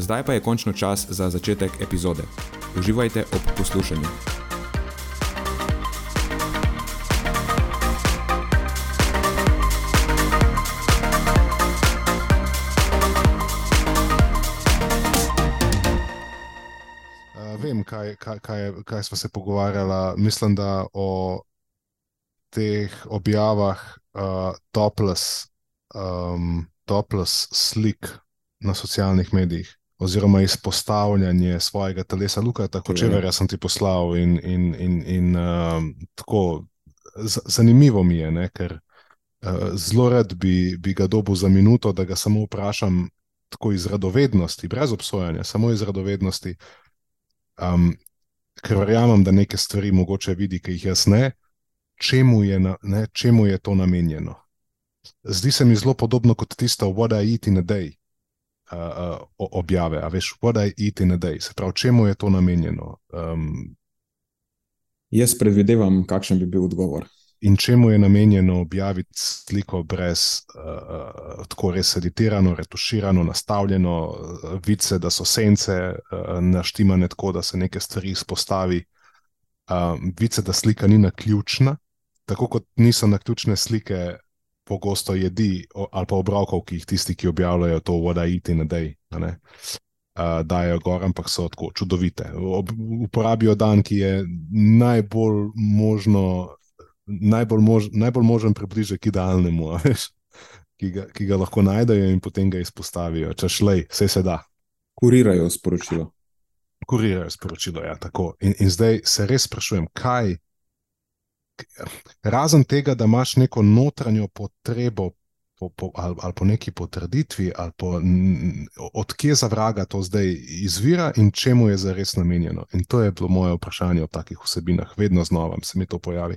Zdaj pa je končno čas za začetek epizode. Uživajte ob poslušanju. Uh, vem, kaj, kaj, kaj, kaj smo se pogovarjali. Mislim, da o teh objavah uh, topless, um, topless slik na socialnih medijih oziroma izpostavljanje svojega telesa. Luka, tako če verjamem, sem ti poslal in, in, in, in uh, tako zanimivo mi je, ne, ker uh, zelo rad bi, bi ga dobil za minuto, da ga samo vprašam, tako iz radovednosti, brez obsojanja, samo iz radovednosti. Um, ker verjamem, da neke stvari mogoče vidi, ki jih jaz ne, čemu je, na, ne, čemu je to namenjeno. Zdi se mi zelo podobno kot tisto, what I eat in a day uh, objave, a veš, what I eat in a day, se pravi, čemu je to namenjeno. Um, Jaz predvidevam, kakšen bi bil odgovor. In čemu je namenjeno objaviti sliko brez uh, tako res editirano, retuširano, nastavljeno, uh, vice, da so sence uh, naštimane tako, da se neke stvari izpostavi, uh, vice, da slika ni na ključna, tako kot niso na ključne slike pogosto jedi ali pa obrokov, ki jih tisti, ki objavljajo to, voda iti na dej, uh, dajo gor, ampak so tako čudovite. Ob, uporabijo dan, ki je najbolj možno, najbolj, mož, najbolj možen približek idealnemu, ki, ga, ki ga lahko najdejo in potem ga izpostavijo, če šlej, vse se da. Kurirajo sporočilo. Kurirajo sporočilo, ja, tako. In, in zdaj se res sprašujem, kaj razen tega, da imaš neko notranjo potrebo po, po, ali, ali po neki potrditvi, ali po, odkje za vraga to zdaj izvira in čemu je zares namenjeno. In to je bilo moje vprašanje o takih vsebinah, vedno znova se mi to pojavi.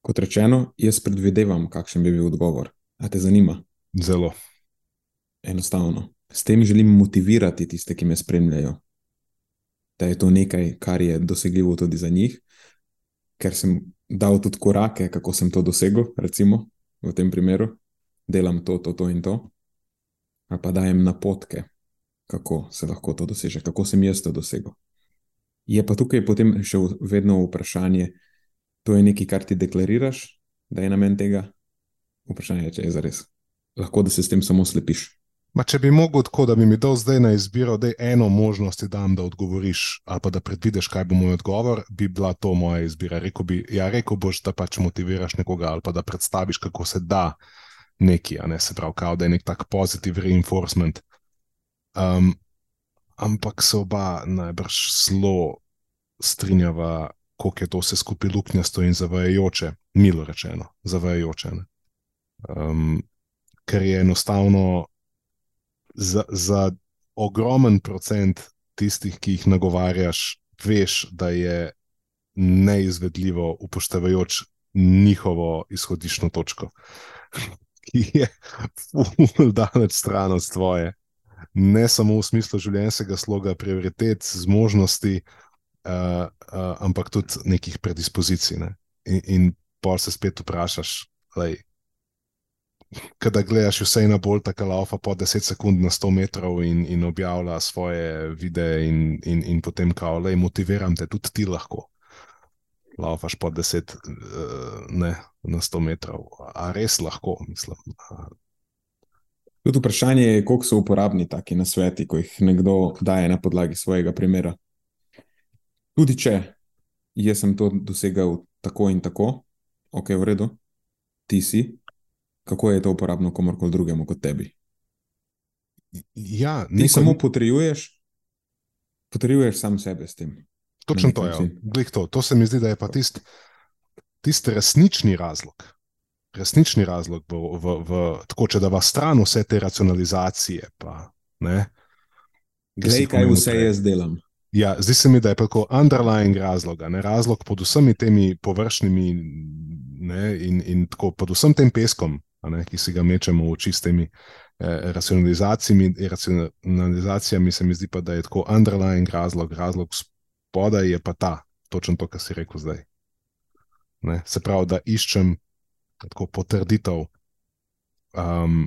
Kot rečeno, jaz predvidevam, kakšen bi bil odgovor. A te zanima? Zelo. Enostavno. S tem želim motivirati tiste, ki me spremljajo, da je to nekaj, kar je dosegljivo tudi za njih, ker sem dal tudi korake, kako sem to dosegel, recimo v tem primeru, delam to, to, to in to, ali pa dajem napotke, kako se lahko to doseže, kako sem jaz to dosegel. Je pa tukaj potem še vedno vprašanje, to je nekaj, kar ti deklariraš, da je namen tega. Vprašanje je, če je zares. Lahko da se s tem samo slepiš. Ma, če bi mogel tako, da bi mi dal zdaj na izbiro, da eno možnost, dam, da odgovoriš, ali pa da predvidiš, kaj bo moj odgovor, bi bila to moja izbira. Rekel bi, ja, rekel boš, da pač motiviraš nekoga, ali pa da predstaviš, kako se da neki, ne se pravi, kao, da je nek tak pozitiv reinforcement. Um, ampak se oba najbrž zelo strinjava, koliko je to vse skupaj luknjasto in zavajajoče, milo rečeno, zavajajoče. Um, ker je enostavno za, za ogromen procent tistih, ki jih nagovarjaš, veš, da je neizvedljivo, upoštevajoč njihovo izhodiščno točko, ki je daleč stran od tvoje. Ne samo v smislu življenjskega sloga, prioritet, zmožnosti, uh, uh, ampak tudi nekih predispozicij. Ne? In, in pa se spet vprašaš, lej, Kada gledaš vse na bolj tako laufa po 10 sekund na 100 metrov in, in objavlja svoje videe, in, in, in potem kao, le motiviram te, tudi ti lahko. Laufaš po 10 uh, ne, na 100 metrov, a res lahko, mislim. Tudi vprašanje je, koliko so uporabni taki nasveti, ko jih nekdo daje na podlagi svojega primera. Tudi če jaz sem to dosegel tako in tako, ok, v redu, ti si, kako je to uporabno komorkoli drugemu kot tebi. Ja, Ti samo potrjuješ, potrjuješ sam sebe s tem. Točno to je. Glej To. to se mi zdi, da je pa tisti tist resnični razlog. Resnični razlog, v, v, v, tako če da vas stran vse te racionalizacije. Pa, ne, Glej, kaj vse prej. jaz delam. Ja, zdi se mi, da je tako underlying razlog, a ne razlog pod vsemi temi površnimi ne, in, in tako pod vsem tem peskom, ne, ki si ga mečemo v oči s temi eh, racionalizacijami, racionalizacijami, se mi zdi pa, da je tako underlying razlog, razlog spodaj je pa ta, točno to, kar si rekel zdaj. Ne, se pravi, da iščem tako potrditev, um,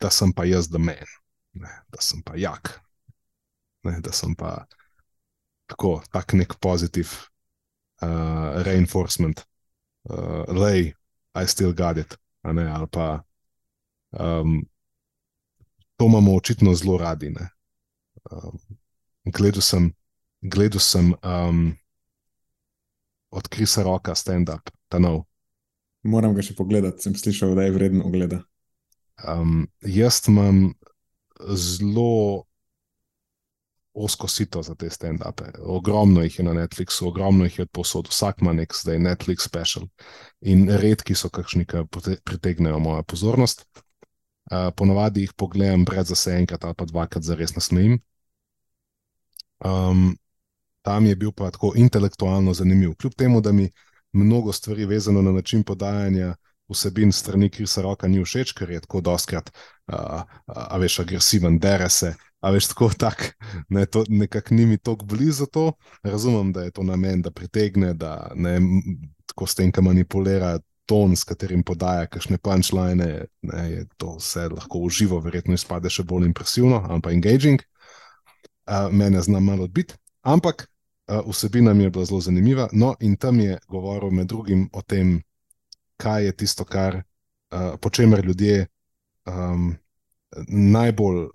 da sem pa jaz the man, ne, da sem pa jak, ne, da sem pa tako, tak nek pozitiv uh, reinforcement, uh, lej, I still got it, ne, ali pa um, to imamo očitno zelo radi. ne. Um, gledal sem, gledal sem um, od Krisa Roka stand-up, ta nov. Moram ga še pogledati, sem slišal, da je vreden ogleda. Um, jaz imam zelo osko sito za te stand-upe. Ogromno jih je na Netflixu, ogromno jih je posod, vsak ima nek zdaj Netflix special. In redki so kakšni, ki pritegnejo mojo pozornost. Uh, ponavadi jih pogledam brez da se enkrat ali pa dvakrat zares nasmejim. Um, tam je bil pa tako intelektualno zanimiv. Kljub temu, da mi mnogo stvari vezano na način podajanja vsebin strani Krisa Roka ni všeč, ker je tako doskrat, uh, a, a veš, agresiven, dere se, a veš, tako tak, ne, to nekako ni mi tako blizu to. Razumem, da je to namen, da pritegne, da ne tako s tem, ki manipulira ton, s katerim podaja kakšne punčline, ne, je to vse lahko uživo, verjetno izpade še bolj impresivno, pa engaging. Uh, mene zna malo odbiti, ampak uh, vsebina mi je bila zelo zanimiva. No, in tam je govoril med drugim o tem, kaj je tisto, kar uh, po čemer ljudje um, najbolj uh,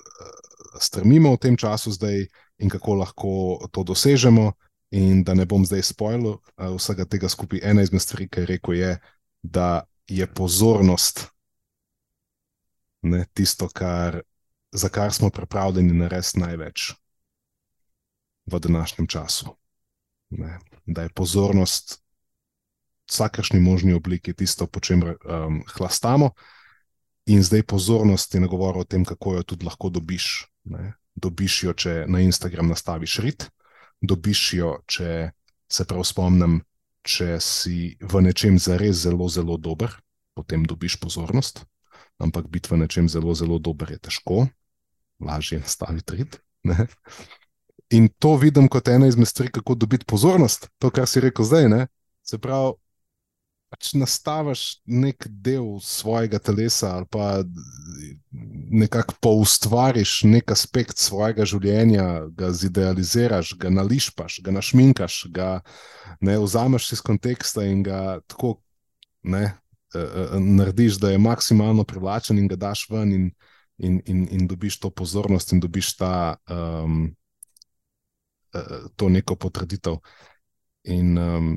strmimo v tem času zdaj in kako lahko to dosežemo. In da ne bom zdaj spoilil uh, vsega tega skupaj, ena izmed stvari, ki je rekel, je, da je pozornost ne, tisto, kar, za kar smo pripravljeni narediti največ v današnjem času. Ne, da je pozornost v vsakršni možni obliki tisto, po čemer um, hlastamo, in zdaj pozornost je nagovor o tem, kako jo tudi lahko dobiš. Ne. Dobiš jo, če na Instagram nastaviš rit, dobiš jo, če se prav spomnim, če si v nečem zares zelo, zelo dober, potem dobiš pozornost. Ampak biti v nečem zelo, zelo dober je težko, lažje je nastaviti rit. Ne. In to vidim kot ena izmed stvari, kako dobiti pozornost, to, kar si rekel zdaj. Ne? Se pravi, pač nastaviš nek del svojega telesa ali pa nekako poustvariš nek aspekt svojega življenja, ga zidealiziraš, ga nališpaš, ga našminkaš, ga ne vzameš iz konteksta in ga tako ne, uh, narediš, da je maksimalno privlačen in ga daš ven in, in, in, in dobiš to pozornost in dobiš ta. Um, To neko potrditev. In um,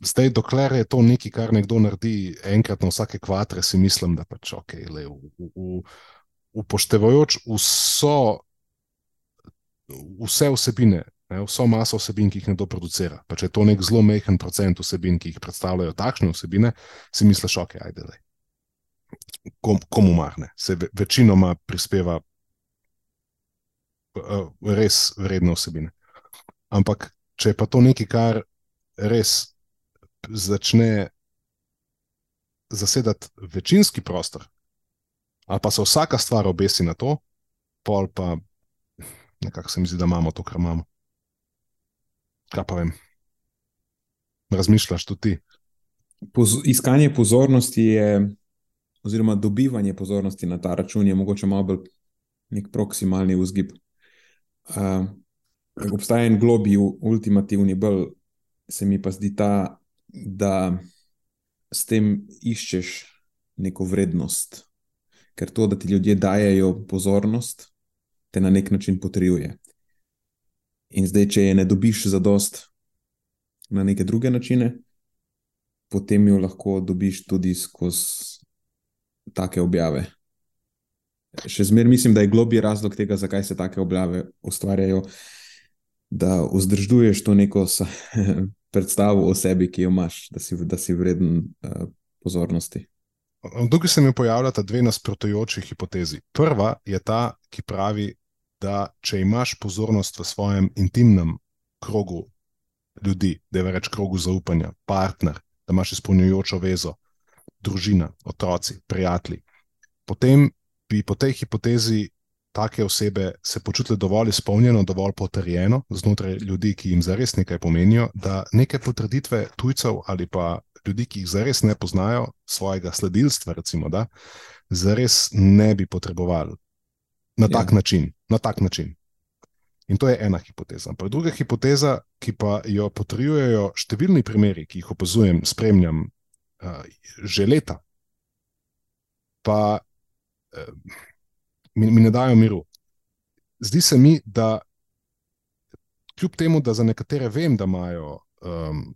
zdaj, dokler je to nekaj, kar nekdo naredi enkrat na vsake kvatre, si mislim, da pač ok, le, v, v, upoštevajoč vso, vse vsebine, ne, vso maso vsebin, ki jih nekdo producira. Pa če je to nek zelo mehen procent vsebin, ki jih predstavljajo takšne vsebine, si misliš, ok, ajde le. Kom, komu marne, se ve, večinoma prispeva uh, res vredne vsebine. Ampak, če je pa to nekaj, kar res začne zasedati večinski prostor, ali pa se vsaka stvar obesi na to, pol pa nekako se mi zdi, da imamo to, kar imamo. Kaj pa vem? Razmišljaš tudi ti? Poz, iskanje pozornosti je, oziroma dobivanje pozornosti na ta račun, je mogoče malo bolj nek proksimalni vzgib. Uh, obstaja en globi, ultimativni bolj, se mi pa zdi ta, da s tem iščeš neko vrednost. ker to, da ti ljudje dajajo pozornost, te na nek način potrjuje. In zdaj, če je ne dobiš za dost na neke druge načine, potem jo lahko dobiš tudi skozi take objave. Še zmeraj mislim, da je globji razlog tega, zakaj se take objave ustvarjajo, da vzdržuješ to neko predstavo o sebi, ki jo imaš, da si, da si vreden uh, pozornosti. Tukaj se mi pojavljata dve nasprotujoči hipotezi. Prva je ta, ki pravi, da če imaš pozornost v svojem intimnem krogu ljudi, da je več krogu zaupanja, partner, da imaš izpolnjujočo vezo, družina, otroci, prijatelji, potem bi po tej hipotezi take osebe se počutile dovolj izpolnjeno, dovolj potrjeno znotraj ljudi, ki jim zares nekaj pomenijo, da neke potrditve tujcev ali pa ljudi, ki jih zares ne poznajo, svojega sledilstva, recimo, da zares ne bi potrebovali na ja. tak, način, na tak način. In to je ena hipoteza. Pa druga hipoteza, ki pa jo potrjujejo številni primeri, ki jih opazujem, spremljam uh, že leta, pa uh, mi, mi ne dajo miru. Zdi se mi, da kljub temu, da za nekatere vem, da imajo um,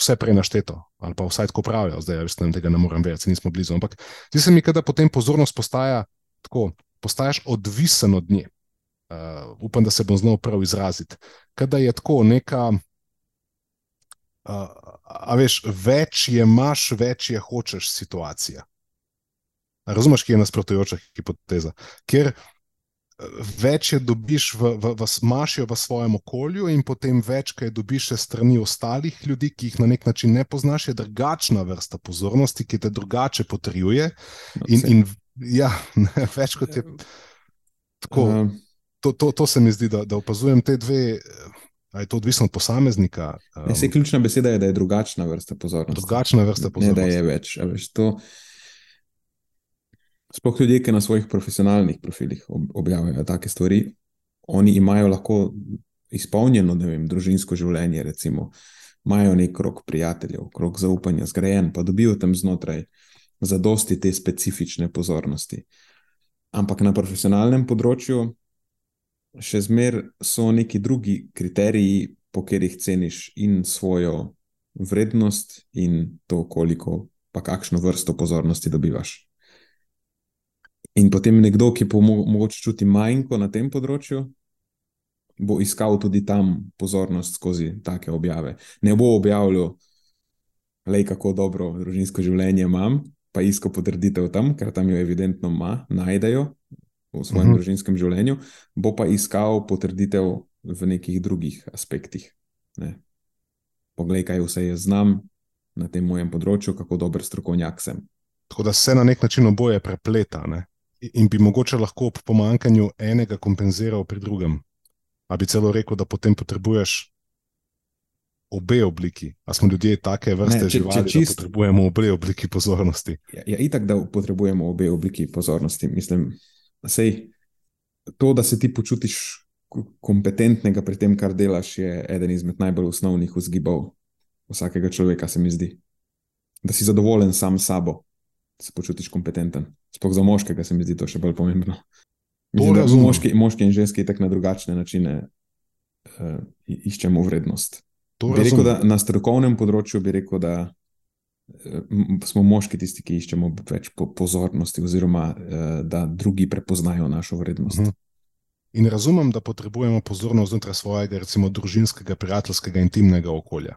vse prenašteto, ali pa vsaj tako pravijo, zdaj ja, ne, tega ne morem vedeti, nismo blizu. Ampak zdi se mi, da potem pozornost postaja tako, postaješ odvisen od nje. Uh, upam, da se bom znal prav izraziti. Kada je tako neka. Uh, a veš, več je imaš, več je hočeš situacija. Razumeš, kje je nasprotujoča hipoteza? Ker eh, več je dobiš v, v, v mašijo v svojem okolju, in potem več, kaj dobiš strani ostalih ljudi, ki jih na nek način ne poznaš, je drugačna vrsta pozornosti, ki te drugače potrjuje. No, in, in ja, več kot je. Tako, uh, to, to, to se mi zdi, da, da opazujem te dve. Je to odvisno od posameznika? Um, ne, ključna beseda je, da je drugačna vrsta pozornosti. Drugačna vrsta pozornosti. Ne, da je več. Veš, to, sploh ljudje, ki na svojih profesionalnih profilih objavljajo take stvari, oni imajo lahko izpolnjeno, vem, družinsko življenje, recimo, imajo nek krok prijateljev, krok zaupanja, zgrajen, pa dobijo tam znotraj zadosti te specifične pozornosti. Ampak na profesionalnem področju še zmeraj so neki drugi kriteriji, po katerih ceniš in svojo vrednost, in to, koliko, pa kakšno vrsto pozornosti dobivaš. In potem nekdo, ki pa mogoče čuti manjko na tem področju, bo iskal tudi tam pozornost skozi take objave. Ne bo objavljal, le kako dobro družinsko življenje imam, pa iskal potrditev tam, ker tam jo evidentno ima, najdejo v svojem uh mhm. -huh. družinskem življenju, bo pa iskal potrditev v nekih drugih aspektih. Ne. Poglej, kaj vse jaz znam na tem mojem področju, kako dober strokovnjak sem. Tako da se na nek način oboje prepleta. Ne? In bi mogoče lahko ob pomankanju enega kompenziral pri drugem. A bi celo rekel, da potem potrebuješ obe obliki. A smo ljudje take vrste živali, čist... da potrebujemo obe obliki pozornosti? Ja, ja, itak, da potrebujemo obe obliki pozornosti. Mislim, sej, to, da se ti počutiš kompetentnega pri tem, kar delaš, je eden izmed najbolj osnovnih vzgibov vsakega človeka, se mi zdi. Da si zadovoljen sam s sabo se počutiš kompetenten. Sploh za moškega se mi zdi to še bolj pomembno. Mislim, da moški, moški in ženski tako na drugačne načine uh, iščemo vrednost. Rekel, na strokovnem področju bi rekel, da uh, smo moški tisti, ki iščemo več po pozornosti, oziroma uh, da drugi prepoznajo našo vrednost. Uh mhm. -huh. In razumem, da potrebujemo pozornost znotraj svojega, recimo, družinskega, prijateljskega, intimnega okolja.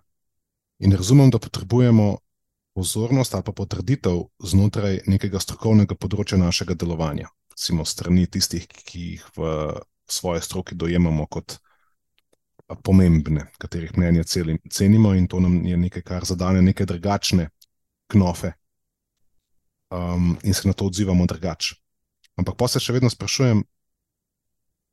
In razumem, da potrebujemo pozornost ali pa potrditev znotraj nekega strokovnega področja našega delovanja, recimo strani tistih, ki jih v svoje stroki dojemamo kot pomembne, katerih mnenje cenimo, in to nam je nekaj, kar zadane neke drugačne knofe, um, in se na to odzivamo drugače. Ampak pa se še vedno sprašujem,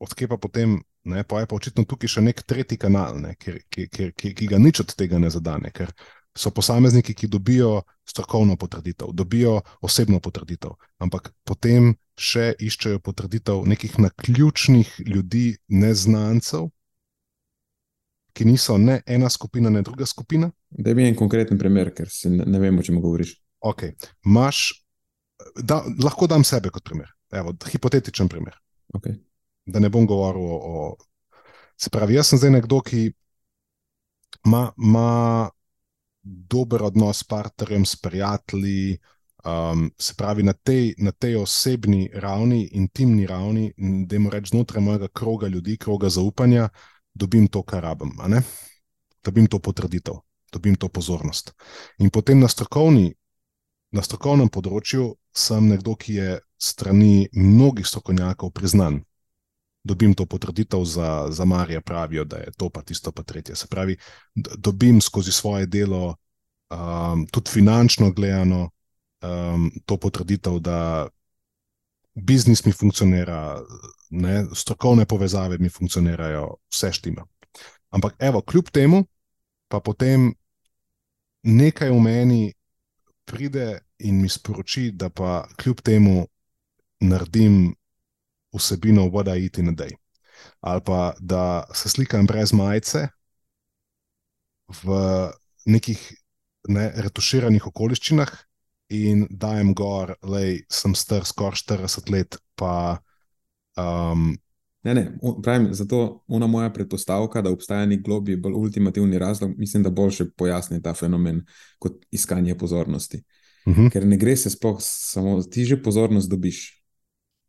odkje pa potem. Ne, pa je pa očitno tukaj še nek tretji kanal, ne, ki, ki, ki, ki, ki ga nič od tega ne zadane, ker so posamezniki, ki dobijo strokovno potrditev, dobijo osebno potrditev, ampak potem še iščejo potrditev nekih naključnih ljudi, neznancev, ki niso ne ena skupina, ne druga skupina. Da bi en konkreten primer, ker se ne, ne vemo, o čem govoriš. Okay. Maš da, lahko dam sebe kot primer, Evo, hipotetičen primer. Okay. Da ne bom govoril o, o. Se pravi, jaz sem zdaj nekdo, ki ima dober odnos s partnerjem, s prijatelji. Um, se pravi, na tej, na tej osebni ravni, intimni ravni, da jim rečem, znotraj mojega kroga ljudi, kroga zaupanja, dobim to, kar rabim. Dobim to potrditev, dobim to pozornost. In potem na, strokovni, na strokovnem področju sem nekdo, ki je strani mnogih strokovnjakov priznan. Dobim to potrditev za, za Marija, pravijo, da je to pa tisto, pa tretje. Se pravi, dobim skozi svoje delo, um, tudi finančno gledano, um, to potrditev, da biznis mi funkcionira, ne, strokovne povezave mi funkcionirajo, vse štima. Ampak, evo, kljub temu, pa potem nekaj v meni pride in mi sporoči, da pa kljub temu naredim vsebino voda iti na dej. Ali pa da se slikam brez majice v nekih ne, retuširanih okoliščinah, in dajem gor, da sem star skoraj 40 let. Pa, um, ne, ne, pravim, zato ona moja predpostavka, da obstaja nek globi, bolj ultimativni razlog, mislim, da boljše pojasni ta fenomen kot iskanje pozornosti. Uh mhm. -huh. Ker ne gre se sploh samo, ti že pozornost dobiš.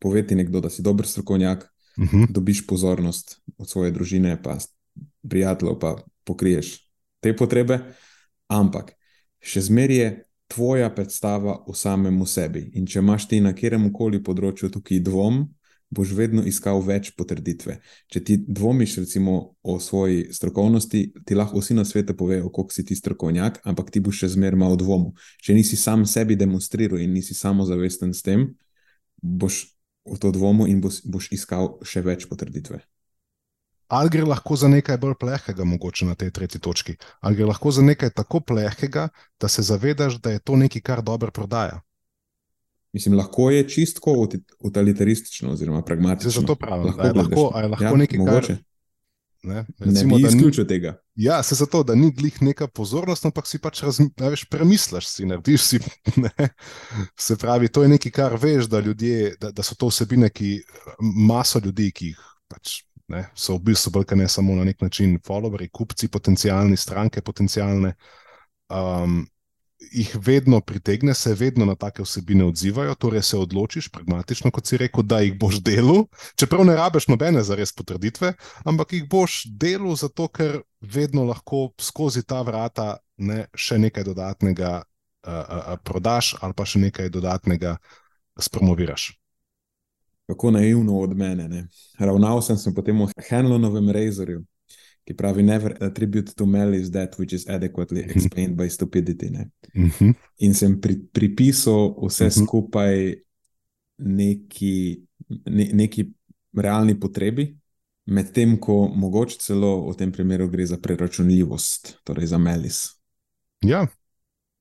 Poveti nekdo, da si dober strokovnjak, uh mhm. -huh. dobiš pozornost od svoje družine, pa prijateljev, pa pokriješ te potrebe, ampak še zmeraj je tvoja predstava o samem sebi. In če imaš ti na katerem koli področju tukaj dvom, boš vedno iskal več potrditve. Če ti dvomiš, recimo, o svoji strokovnosti, ti lahko vsi na svetu povejo, koliko si ti strokovnjak, ampak ti boš še zmeraj imel dvom. Če nisi sam sebi demonstriral in nisi samozavesten s tem, boš v to dvomu in boš, boš iskal še več potrditve ali gre lahko za nekaj bolj plehkega, mogoče na tej tretji točki, ali gre lahko za nekaj tako plehkega, da se zavedaš, da je to nekaj, kar dobro prodaja. Mislim, lahko je čistko utilitaristično, oziroma pragmatično. Zato pravi, lahko, je lahko, je lahko ja, nekaj, mogoče. kar. Ne, recimo, ne bi izključil tega. Ja, se zato, da ni glih neka pozornost, ampak si pač razmišljaš, premisliš si, narediš si. Ne. Se pravi, to je nekaj, kar veš, da, ljudje, da, da so to vsebine, ki maso ljudi, ki jih pač ne, so v bistvu bolj ne samo na nek način followeri, kupci, potencijalni stranke, potencijalne. Um, Ih vedno pritegne, se vedno na take vsebine odzivajo, torej se odločiš, pragmatično, kot si rekel, da jih boš delal, čeprav ne rabiš nobene za res potrditve, ampak jih boš delal zato, ker vedno lahko skozi ta vrata ne, še nekaj dodatnega uh, uh, prodaš ali pa še nekaj dodatnega spromoviraš kako naivno od mene. Ne? Ravnal sem se potem v Henlonovem razorju, ki pravi: Never attribute to malice that which is adequately mhm. explained by stupidity. Uh mhm. -huh. In sem pri, pripisal vse uh mhm. -huh. skupaj neki, ne, neki realni potrebi. Medtem ko mogoče celo v tem primeru gre za preračunljivost, torej za melis. Ja.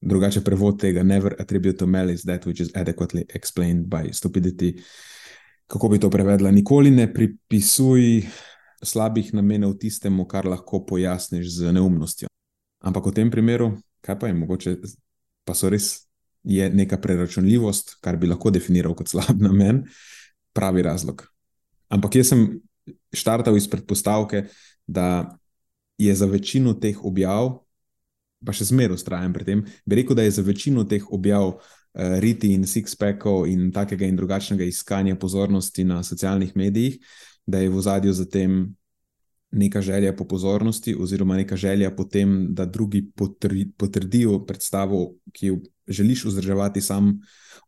Drugače prevod tega, never attribute to malice that which is adequately explained by stupidity, uh, kako bi to prevedla, nikoli ne pripisuj slabih namenov tistemu, kar lahko pojasniš z neumnostjo. Ampak v tem primeru, kaj pa je mogoče, pa so res je neka preračunljivost, kar bi lahko definiral kot slab namen, pravi razlog. Ampak jaz sem štartal iz predpostavke, da je za večino teh objav, pa še zmeraj ustrajam pri tem, bi rekel, da je za večino teh objav uh, riti in six-packov in takega in drugačnega iskanja pozornosti na socialnih medijih, da je v zadju za tem neka želja po pozornosti, oziroma neka želja po tem, da drugi potri, potrdijo predstavo, ki jo želiš vzdrževati sam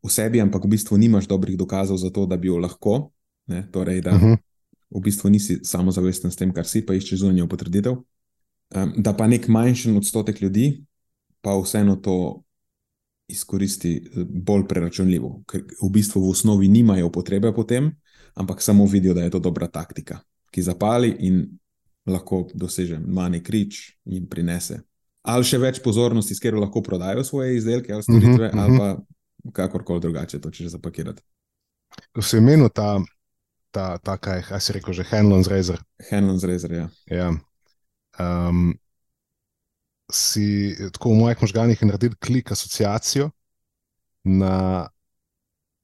v sebi, ampak v bistvu nimaš dobrih dokazov za to, da bi jo lahko. Ne, torej, da uh mhm. -huh. v bistvu nisi samozavesten s tem, kar si, pa iščeš zunanjo potrditev. Um, da pa nek manjši odstotek ljudi, pa vseeno to izkoristi eh, bolj preračunljivo, ker v bistvu v osnovi nimajo potrebe po tem, ampak samo vidijo, da je to dobra taktika, ki zapali in lahko doseže manj krič in prinese. Ali še več pozornosti, s katero lahko prodajo svoje izdelke ali storitve, uh -huh, uh -huh. ali pa kakorkoli drugače to češ zapakirati. Ko se imenuje ta, ta, ta, kaj si rekel, že Henlon's Razor. Henlon's Razor, ja. ja. Um, si tako v mojih možganjih naredil klik asociacijo na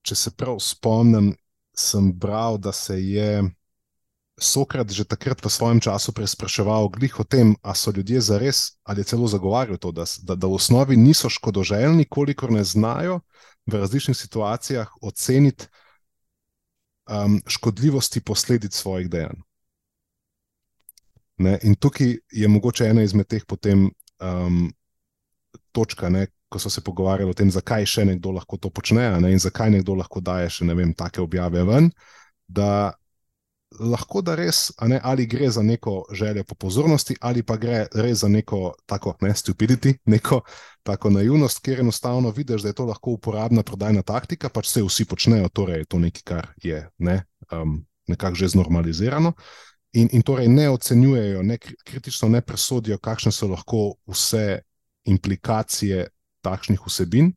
če se prav spomnim, sem bral, da se je Sokrat že takrat v svojem času preizpraševal glih o tem, ali so ljudje zares ali celo zagovarjali to, da, da, da v osnovi niso škodoželjni, kolikor ne znajo v različnih situacijah oceniti um, škodljivosti posledic svojih dejanj. Ne? In tukaj je mogoče ena izmed teh potem um, točka, ne? Ko so se pogovarjali o tem, zakaj še nekdo lahko to počne ne? in zakaj nekdo lahko daje še ne vem, take objave ven. Da lahko da res, ne, ali gre za neko željo po pozornosti, ali pa gre res za neko tako ne, stupidity, neko tako naivnost, ker enostavno vidiš, da je to lahko uporabna prodajna taktika, pač se vsi počnejo, torej je to nekaj, kar je ne, um, nekako že znormalizirano. In, in torej ne ocenjujejo, ne kritično ne presodijo, kakšne so lahko vse implikacije takšnih vsebin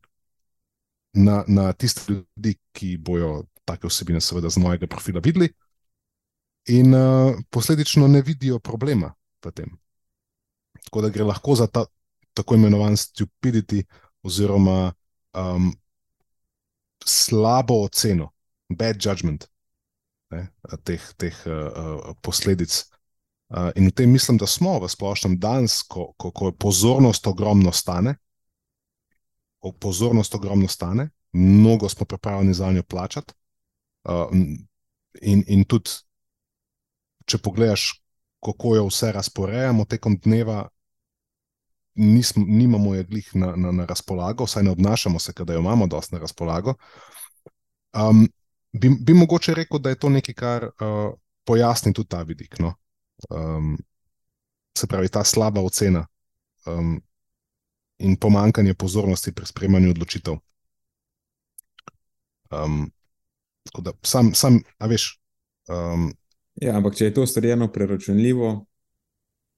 na, na tiste ljudi, ki bojo take vsebine, seveda, z mojega profila videli in uh, posledično ne vidijo problema v tem. Tako da gre lahko za ta tako imenovan stupidity oziroma um, slabo oceno, bad judgment ne, teh, teh uh, posledic. Uh, in v tem mislim, da smo v splošnem danes, ko, ko, ko pozornost ogromno stane, pozornost ogromno stane, mnogo smo pripravljeni za njo plačati. Uh, in, in tudi če pogledaš, kako jo vse razporejamo tekom dneva, nismo, nimamo je glih na, na, na razpolago, vsaj ne obnašamo se, da jo imamo dosti na razpolago. Um, bi, bi mogoče rekel, da je to nekaj, kar uh, pojasni tudi ta vidik. No? Um, se pravi, ta slaba ocena um, in pomankanje pozornosti pri sprejemanju odločitev. Um, da, sam, sam, a veš, um, Ja, ampak če je to storjeno preračunljivo.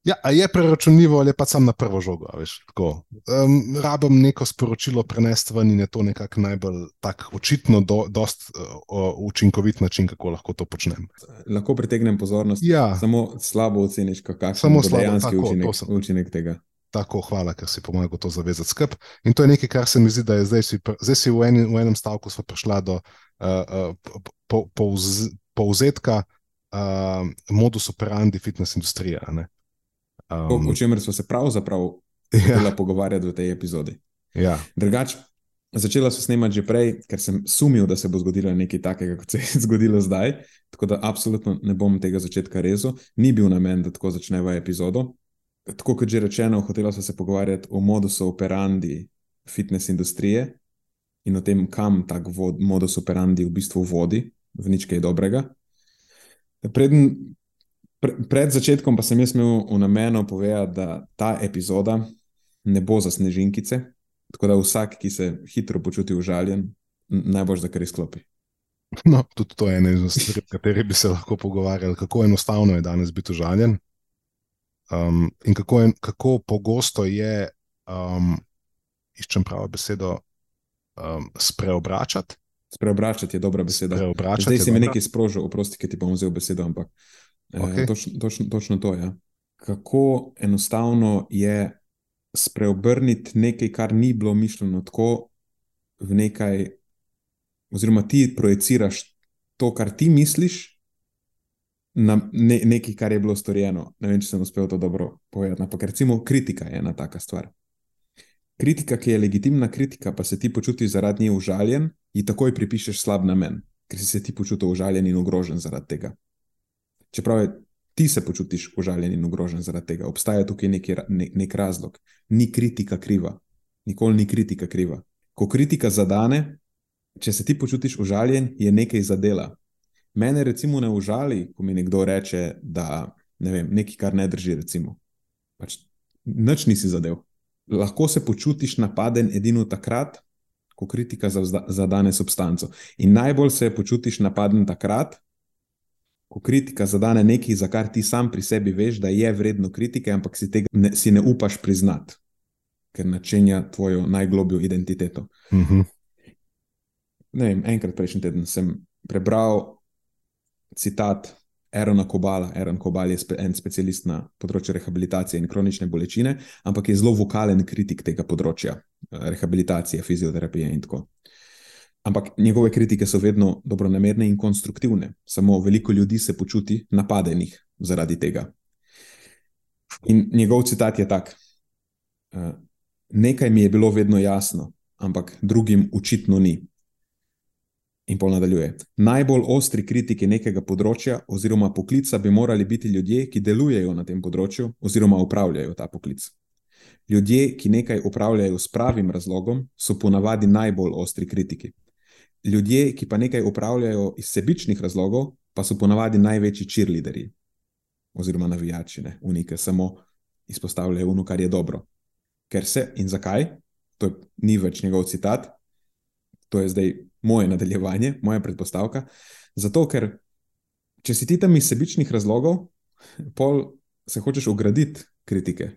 Ja, je preračunljivo ali pa sam na prvo žogo. Veš, um, rabim neko sporočilo prenesti ven in je to nekako najbolj tak, očitno, do, dost uh, učinkovit način, kako lahko to počnem. Lahko pritegnem pozornost. Ja. Samo slabo oceniš, kakšen je dejanski učinek, sem, učinek tega. Tako, hvala, ker si pomagal to zavezati skrb. In to je nekaj, kar se mi zdi, da je zdaj, si, zdaj si v, eni, v enem stavku prišla do uh, uh, po, povz, povzetka uh, modus operandi fitness industrije. Um, o čemer smo se pravzaprav ja. pogovarjali v tej epizodi. Ja. Drugač, začela sem snemati že prej, ker sem sumil, da se bo zgodilo nekaj takega, kot se je zgodilo zdaj. Tako da absolutno ne bom tega začetka rezal, ni bil namen, da tako začneva epizodo. Tako kot že rečeno, hotela sem se pogovarjati o modusu operandi fitness industrije in o tem, kam tak vod, modus operandi v bistvu vodi, v nič kaj dobrega. Preden, pre, pred začetkom pa sem jaz imel v namenu povedati, da ta epizoda ne bo za snežinkice, tako da vsak, ki se hitro počuti užaljen, najbolj za kar izklopi. No, tudi to je ena izmed stvari, o kateri bi se lahko pogovarjali, kako enostavno je danes biti užaljen. Um, in kako, je, kako pogosto je, um, iščem pravo besedo, um, spreobračati. Spreobračati je dobra beseda. Zdaj si mi nekaj sprožil, oprosti, ki ti bom vzel besedo, ampak okay. eh, točno, točno, točno to je. Ja. Kako enostavno je spreobrniti nekaj, kar ni bilo mišljeno tako, v nekaj, oziroma ti projiciraš to, kar ti misliš, na ne, nekaj, kar je bilo storjeno. Ne vem, če sem uspel to dobro povedati. Ampak recimo kritika je ena taka stvar. Kritika, ki je legitimna kritika, pa se ti počutiš zaradi nje užaljen, ji takoj pripišeš slab namen, ker si se ti počutil užaljen in ogrožen zaradi tega. Čeprav je, ti se počutiš užaljen in ogrožen zaradi tega, obstaja tukaj neki, ne, nek razlog. Ni kritika kriva, nikoli ni kritika kriva. Ko kritika zadane, če se ti počutiš užaljen, je nekaj zadela. Mene recimo ne užali, ko mi nekdo reče, da ne vem, nekaj, kar ne drži. Recimo. Pač nič nisi zadev lahko se počutiš napaden edino takrat, ko kritika zadane substanco. In najbolj se počutiš napaden takrat, ko kritika zadane nekaj, za kar ti sam pri sebi veš, da je vredno kritike, ampak si tega ne, si ne upaš priznati, ker načenja tvojo najglobjo identiteto. Uh mhm. -huh. vem, enkrat prejšnji teden sem prebral citat Erona Kobala. Eron Kobal je spe, en specialist na področju rehabilitacije in kronične bolečine, ampak je zelo vokalen kritik tega področja, eh, rehabilitacije, fizioterapije in tako. ampak njegove kritike so vedno dobronamerne in konstruktivne. Samo veliko ljudi se počuti napadenih zaradi tega. In njegov citat je tak: uh, Nekaj mi je bilo vedno jasno, ampak drugim očitno ni. In pol nadaljuje. Najbolj ostri kritiki nekega področja oziroma poklica bi morali biti ljudje, ki delujejo na tem področju oziroma upravljajo ta poklic. Ljudje, ki nekaj upravljajo s pravim razlogom, so ponavadi najbolj ostri kritiki. Ljudje, ki pa nekaj upravljajo iz sebičnih razlogov, pa so ponavadi največji cheerleaderi oziroma navijači, ne, unike, samo izpostavljajo ono, kar je dobro. Ker se in zakaj, to ni več njegov citat, to je zdaj moje nadaljevanje, moja predpostavka. Zato, ker če si ti tam iz sebičnih razlogov, pol se hočeš ograditi kritike.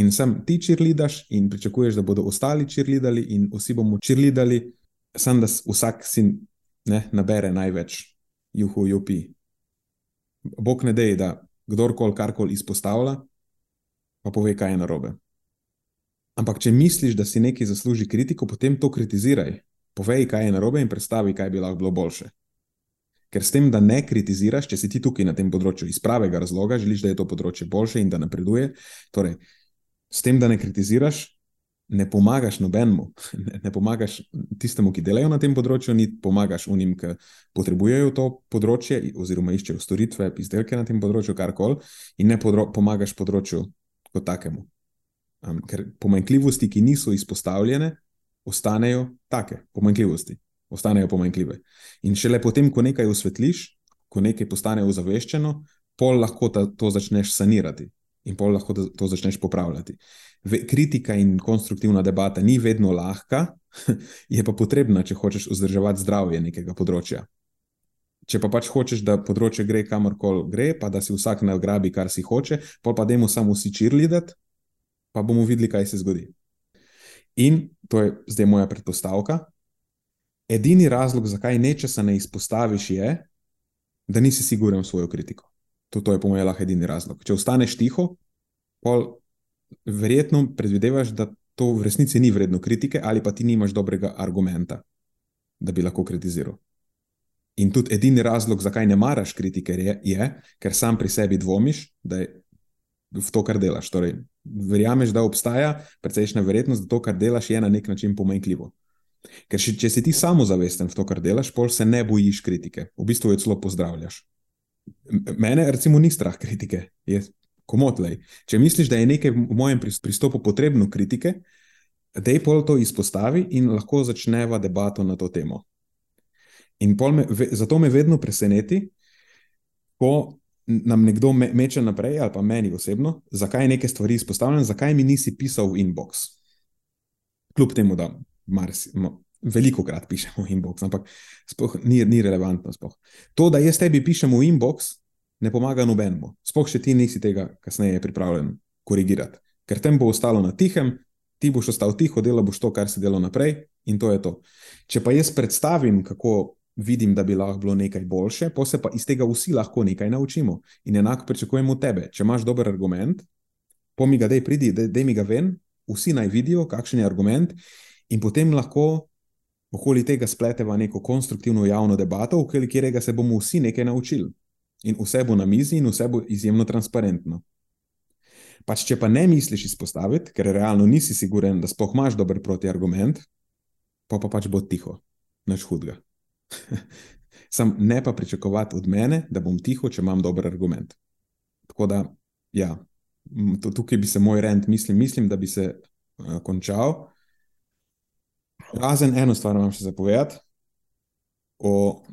In sem ti čirlidaš in pričakuješ, da bodo ostali čirlidali in vsi bomo čirlidali, sem da vsak si ne, nabere največ, juhu, jupi. Bog ne dej, da kdorkoli karkoli izpostavlja, pa pove, kaj je narobe. Ampak, če misliš, da si nekaj zasluži kritiko, potem to kritiziraj povej, kaj je narobe in predstavi, kaj bi lahko bilo boljše. Ker s tem, da ne kritiziraš, če si ti tukaj na tem področju iz pravega razloga, želiš, da je to področje boljše in da napreduje. Torej, s tem, da ne kritiziraš, ne pomagaš nobenemu, ne, ne pomagaš tistemu, ki delajo na tem področju, ni pomagaš unim, ki potrebujejo to področje oziroma iščejo storitve, izdelke na tem področju, karkoli, in ne podro pomagaš področju kot takemu. Um, ker pomanjkljivosti, ki niso izpostavljene, ostanejo take, pomanjkljivosti, ostanejo pomanjkljive. In šele potem, ko nekaj osvetliš, ko nekaj postane ozaveščeno, pol lahko ta, to začneš sanirati in pol lahko to začneš popravljati. Kritika in konstruktivna debata ni vedno lahka, je pa potrebna, če hočeš vzdrževati zdravje nekega področja. Če pa pač hočeš, da področje gre kamorkoli gre, pa da si vsak nagrabi, kar si hoče, pa pa dajmo samo vsi čirlidati, pa bomo videli, kaj se zgodi. In to je zdaj moja predpostavka. Edini razlog, zakaj nečesa ne izpostaviš, je, da nisi siguren v svojo kritiko. To, to je, po mojem, lahko edini razlog. Če ostaneš tiho, pol verjetno predvidevaš, da to v resnici ni vredno kritike, ali pa ti nimaš dobrega argumenta, da bi lahko kritiziral. In tudi edini razlog, zakaj ne maraš kritike, je, je ker sam pri sebi dvomiš, da je v to, kar delaš. Torej, verjameš, da obstaja precejšnja verjetnost, da to, kar delaš, je na nek način pomenljivo. Ker še, če si ti samozavesten v to, kar delaš, pol se ne bojiš kritike, v bistvu jo celo pozdravljaš. Mene, recimo, ni strah kritike, je komotlej. Če misliš, da je nekaj v mojem pristopu potrebno kritike, da je pol to izpostavi in lahko začneva debato na to temo. In me, zato me vedno preseneti, ko nam nekdo me, meče naprej, ali pa meni osebno, zakaj nekaj stvari izpostavljeno, zakaj mi nisi pisal v inbox. Kljub temu, da marsi, no, veliko krat pišemo v inbox, ampak spoh, ni, ni relevantno. Spoh. To, da jaz tebi pišem v inbox, ne pomaga nobenemu. Sploh še ti nisi tega kasneje pripravljen korigirati, ker tem bo ostalo na tihem. Ti boš ostal tiho, delo boš to, kar si delal naprej, in to je to. Če pa jaz predstavim, kako vidim, da bi lahko bilo nekaj boljše, pa se pa iz tega vsi lahko nekaj naučimo. In enako pričakujemo od tebe. Če imaš dober argument, pomi ga, da pridi, da mi ga ven, vsi naj vidijo, kakšen je argument, in potem lahko okoli tega spleteva neko konstruktivno javno debato, v katerega se bomo vsi nekaj naučili. In vse bo na mizi, in vse bo izjemno transparentno. Pač, če pa ne misliš izpostaviti, ker realno nisi siguren, da spoh imaš dober protiargument, pa pa pač bo tiho, noč hudega. Sam ne pa pričakovati od mene, da bom tiho, če imam dober argument. Tako da, ja, tukaj bi se moj rent, mislim, mislim da bi se uh, končal. Razen eno stvar vam še zapovedati o uh,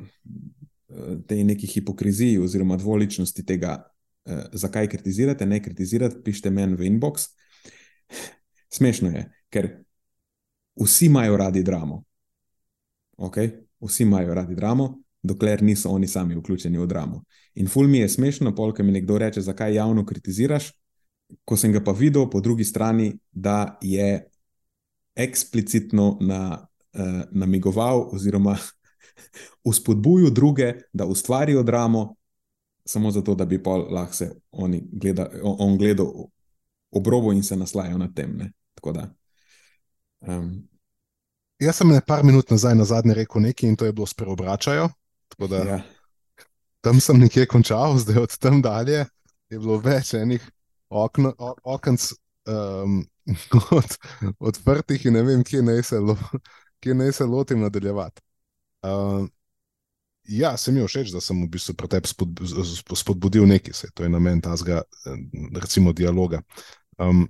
tej neki hipokriziji oziroma dvoličnosti tega, uh, zakaj kritizirate, ne kritizirate, pišite meni v inbox. Smešno je, ker vsi imajo radi dramo. Okay? Vsi imajo radi dramo, dokler niso oni sami vključeni v dramo. In ful mi je smešno, polk mi nekdo reče, zakaj javno kritiziraš, ko sem ga pa videl po drugi strani, da je eksplicitno na, uh, namigoval oziroma uspodbujal druge, da ustvarijo dramo, samo zato, da bi pa lahko se gleda, on gledal obrobo in se naslajal nad tem. Ne? Tako da. Um, Jaz sem nekaj minut nazaj na zadnje rekel nekaj in to je bilo spreobračajo. Da, ja. Tam sem nekje končal, zdaj od tam dalje je bilo več enih okn, okenc um, od, odprtih in ne vem, kje naj se, lo, kje naj se lotim nadaljevati. Um, ja, sem jim všeč, da sem v bistvu pri tebi spodbudil nekaj, se to je namen tazga, recimo, dialoga. Um,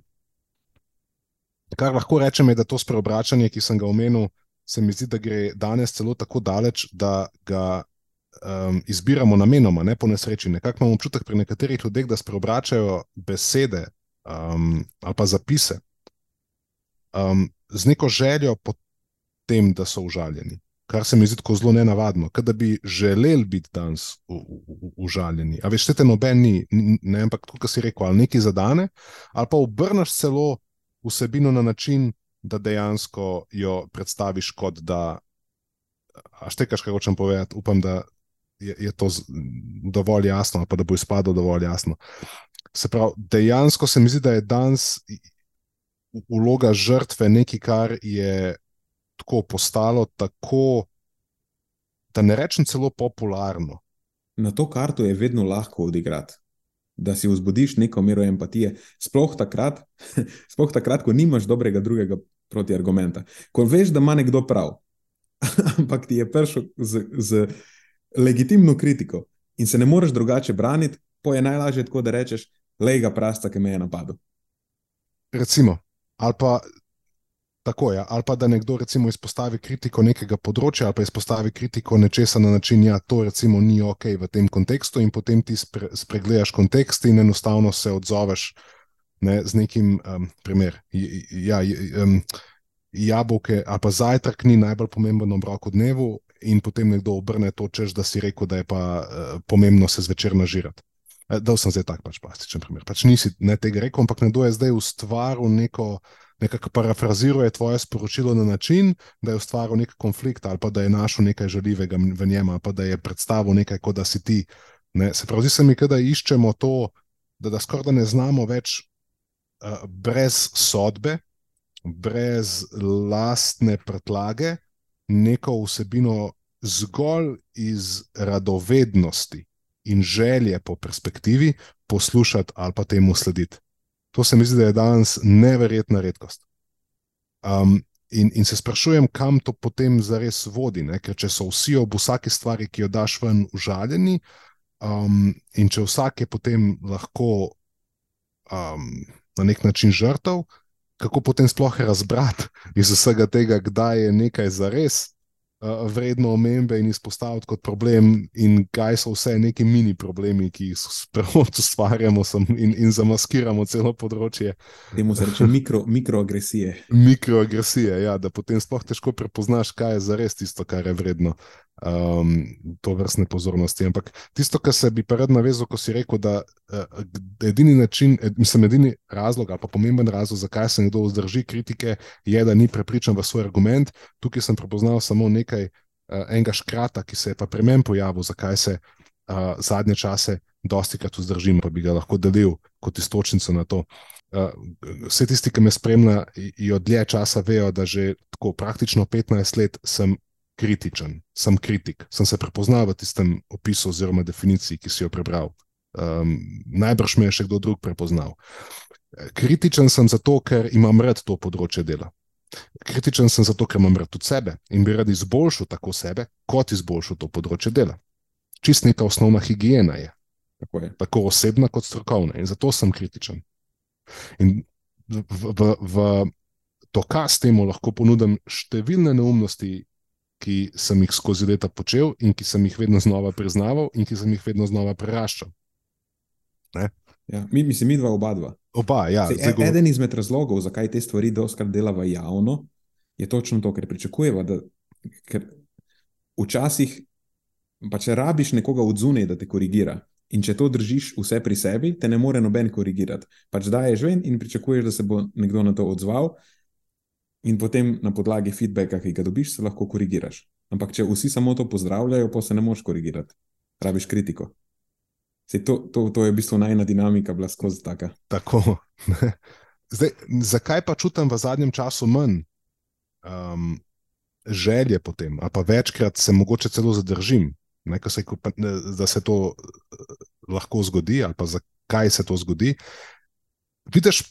kar lahko rečem, je, da to spreobračanje, ki sem ga omenil, se mi zdi, da gre danes celo tako daleč, da ga um, izbiramo namenoma, ne po nesreči. Nekako imamo občutek pri nekaterih ljudeh, da spreobračajo besede um, ali pa zapise um, z neko željo po tem, da so užaljeni. Kar se mi zdi tako zelo nenavadno, da bi želeli biti danes užaljeni. A veš, te noben ni, ne, ampak kot si rekel, ali nekaj zadane, ali pa obrneš celo vsebino na način, da dejansko jo predstaviš kot da. A štekaš, kaj hočem povedati? Upam, da je, je to dovolj jasno, pa da bo izpadlo dovolj jasno. Se pravi, dejansko se mi zdi, da je danes vloga žrtve nekaj, kar je tako postalo, tako, da ne rečem celo popularno. Na to karto je vedno lahko odigrati. Da si vzbudiš neko mero empatije, sploh takrat, sploh takrat, ko nimaš dobrega drugega protiargumenta. Ko veš, da ima nekdo prav, ampak ti je prišel z, z legitimno kritiko in se ne moreš drugače braniti, po je najlažje tako, da rečeš, lega prasta, ki me je napadel. Recimo, ali pa tako je, ja, ali pa da nekdo recimo izpostavi kritiko nekega področja, ali pa izpostavi kritiko nečesa na način, da ja, to recimo ni ok v tem kontekstu, in potem ti spre, spregledaš kontekst in enostavno se odzoveš ne, z nekim um, primerom. Ja, um, jabolke ali pa zajtrk ni najbolj pomemben obrok v dnevu, in potem nekdo obrne to, češ, da si rekel, da je pa uh, pomembno se zvečer nažirati. Uh, da sem zdaj tak pač plastičen primer. Pač nisi ne tega rekel, ampak nekdo je zdaj ustvaril neko. Nekako parafraziruje tvoje sporočilo na način, da je ustvaril nek konflikt ali pa da je našel nekaj žaljivega v njem, ali pa da je predstavil nekaj, kot da si ti. Ne? Se pravi, zdi se mi, da iščemo to, da, da skoraj da ne znamo več uh, brez sodbe, brez lastne predlage, neko vsebino zgolj iz radovednosti in želje po perspektivi poslušati ali pa temu slediti. To se mi zdi, da je danes neverjetna redkost. Um, in, in se sprašujem, kam to potem zares vodi, ne? ker če so vsi ob vsaki stvari, ki jo daš ven, užaljeni, um, in če vsak je potem lahko um, na nek način žrtev, kako potem sploh razbrati iz vsega tega, kdaj je nekaj zares vredno omembe in izpostaviti kot problem, in kaj so vse neki mini problemi, ki jih sproti ustvarjamo in, in zamaskiramo celo področje. Temu se reče mikro, mikroagresije. Mikroagresije, ja, da potem sploh težko prepoznaš, kaj je zares tisto, kar je vredno um, to vrstne pozornosti. Ampak tisto, kar se bi pa rad navezal, ko si rekel, da uh, edini način, ed, mislim, edini razlog ali pa pomemben razlog, zakaj se nekdo vzdrži kritike, je, da ni prepričan v svoj argument. Tukaj sem prepoznal samo nekaj uh, enega škrata, ki se je pa pri meni pojavil, zakaj se uh, zadnje čase dosti krat vzdržim, pa bi ga lahko delil kot istočnico na to. Uh, vse tisti, ki me spremljajo dlje časa, vejo, da že tako praktično 15 let sem kritičen, sem kritik, sem se prepoznal v tistem opisu oziroma definiciji, ki si jo prebral. Um, najbrž me je še kdo drug prepoznal. Kritičen sem zato, ker imam rad to področje dela. Kritičen sem zato, ker imam rad tudi sebe in bi rad izboljšal tako sebe, kot izboljšal to področje dela. Čist neka osnovna higiena je. Tako, je. tako osebna kot strokovna in zato sem kritičen. In v, v, v dokaz temu lahko ponudim številne neumnosti, ki sem jih skozi leta počel in ki sem jih vedno znova priznaval in ki sem jih vedno znova preraščal. Ja, mi, mislim, mi dva, oba dva. Oba, ja, Sej, e, eden izmed razlogov, zakaj te stvari doskrat delava javno, je točno to, ker pričakujemo, da ker včasih pa če rabiš nekoga od zunaj, da te korigira. In če to držiš vse pri sebi, te ne more noben korigirati. Pač daješ ven in pričakuješ, da se bo nekdo na to odzval, in potem na podlagi feedbacka, ki ga dobiš, se lahko korigiraš. Ampak če vsi samo to pozdravljajo, pa se ne moš korigirati, rabiš kritiko. To, to, to je v bistvu najna dinamika, bila skozi taka. Tako. Zdaj, zakaj pa čutim v zadnjem času manj um, želje potem, a pa večkrat se mogoče celo zadržim, ne, se, da se to lahko zgodi, ali pa zakaj se to zgodi. Vidiš,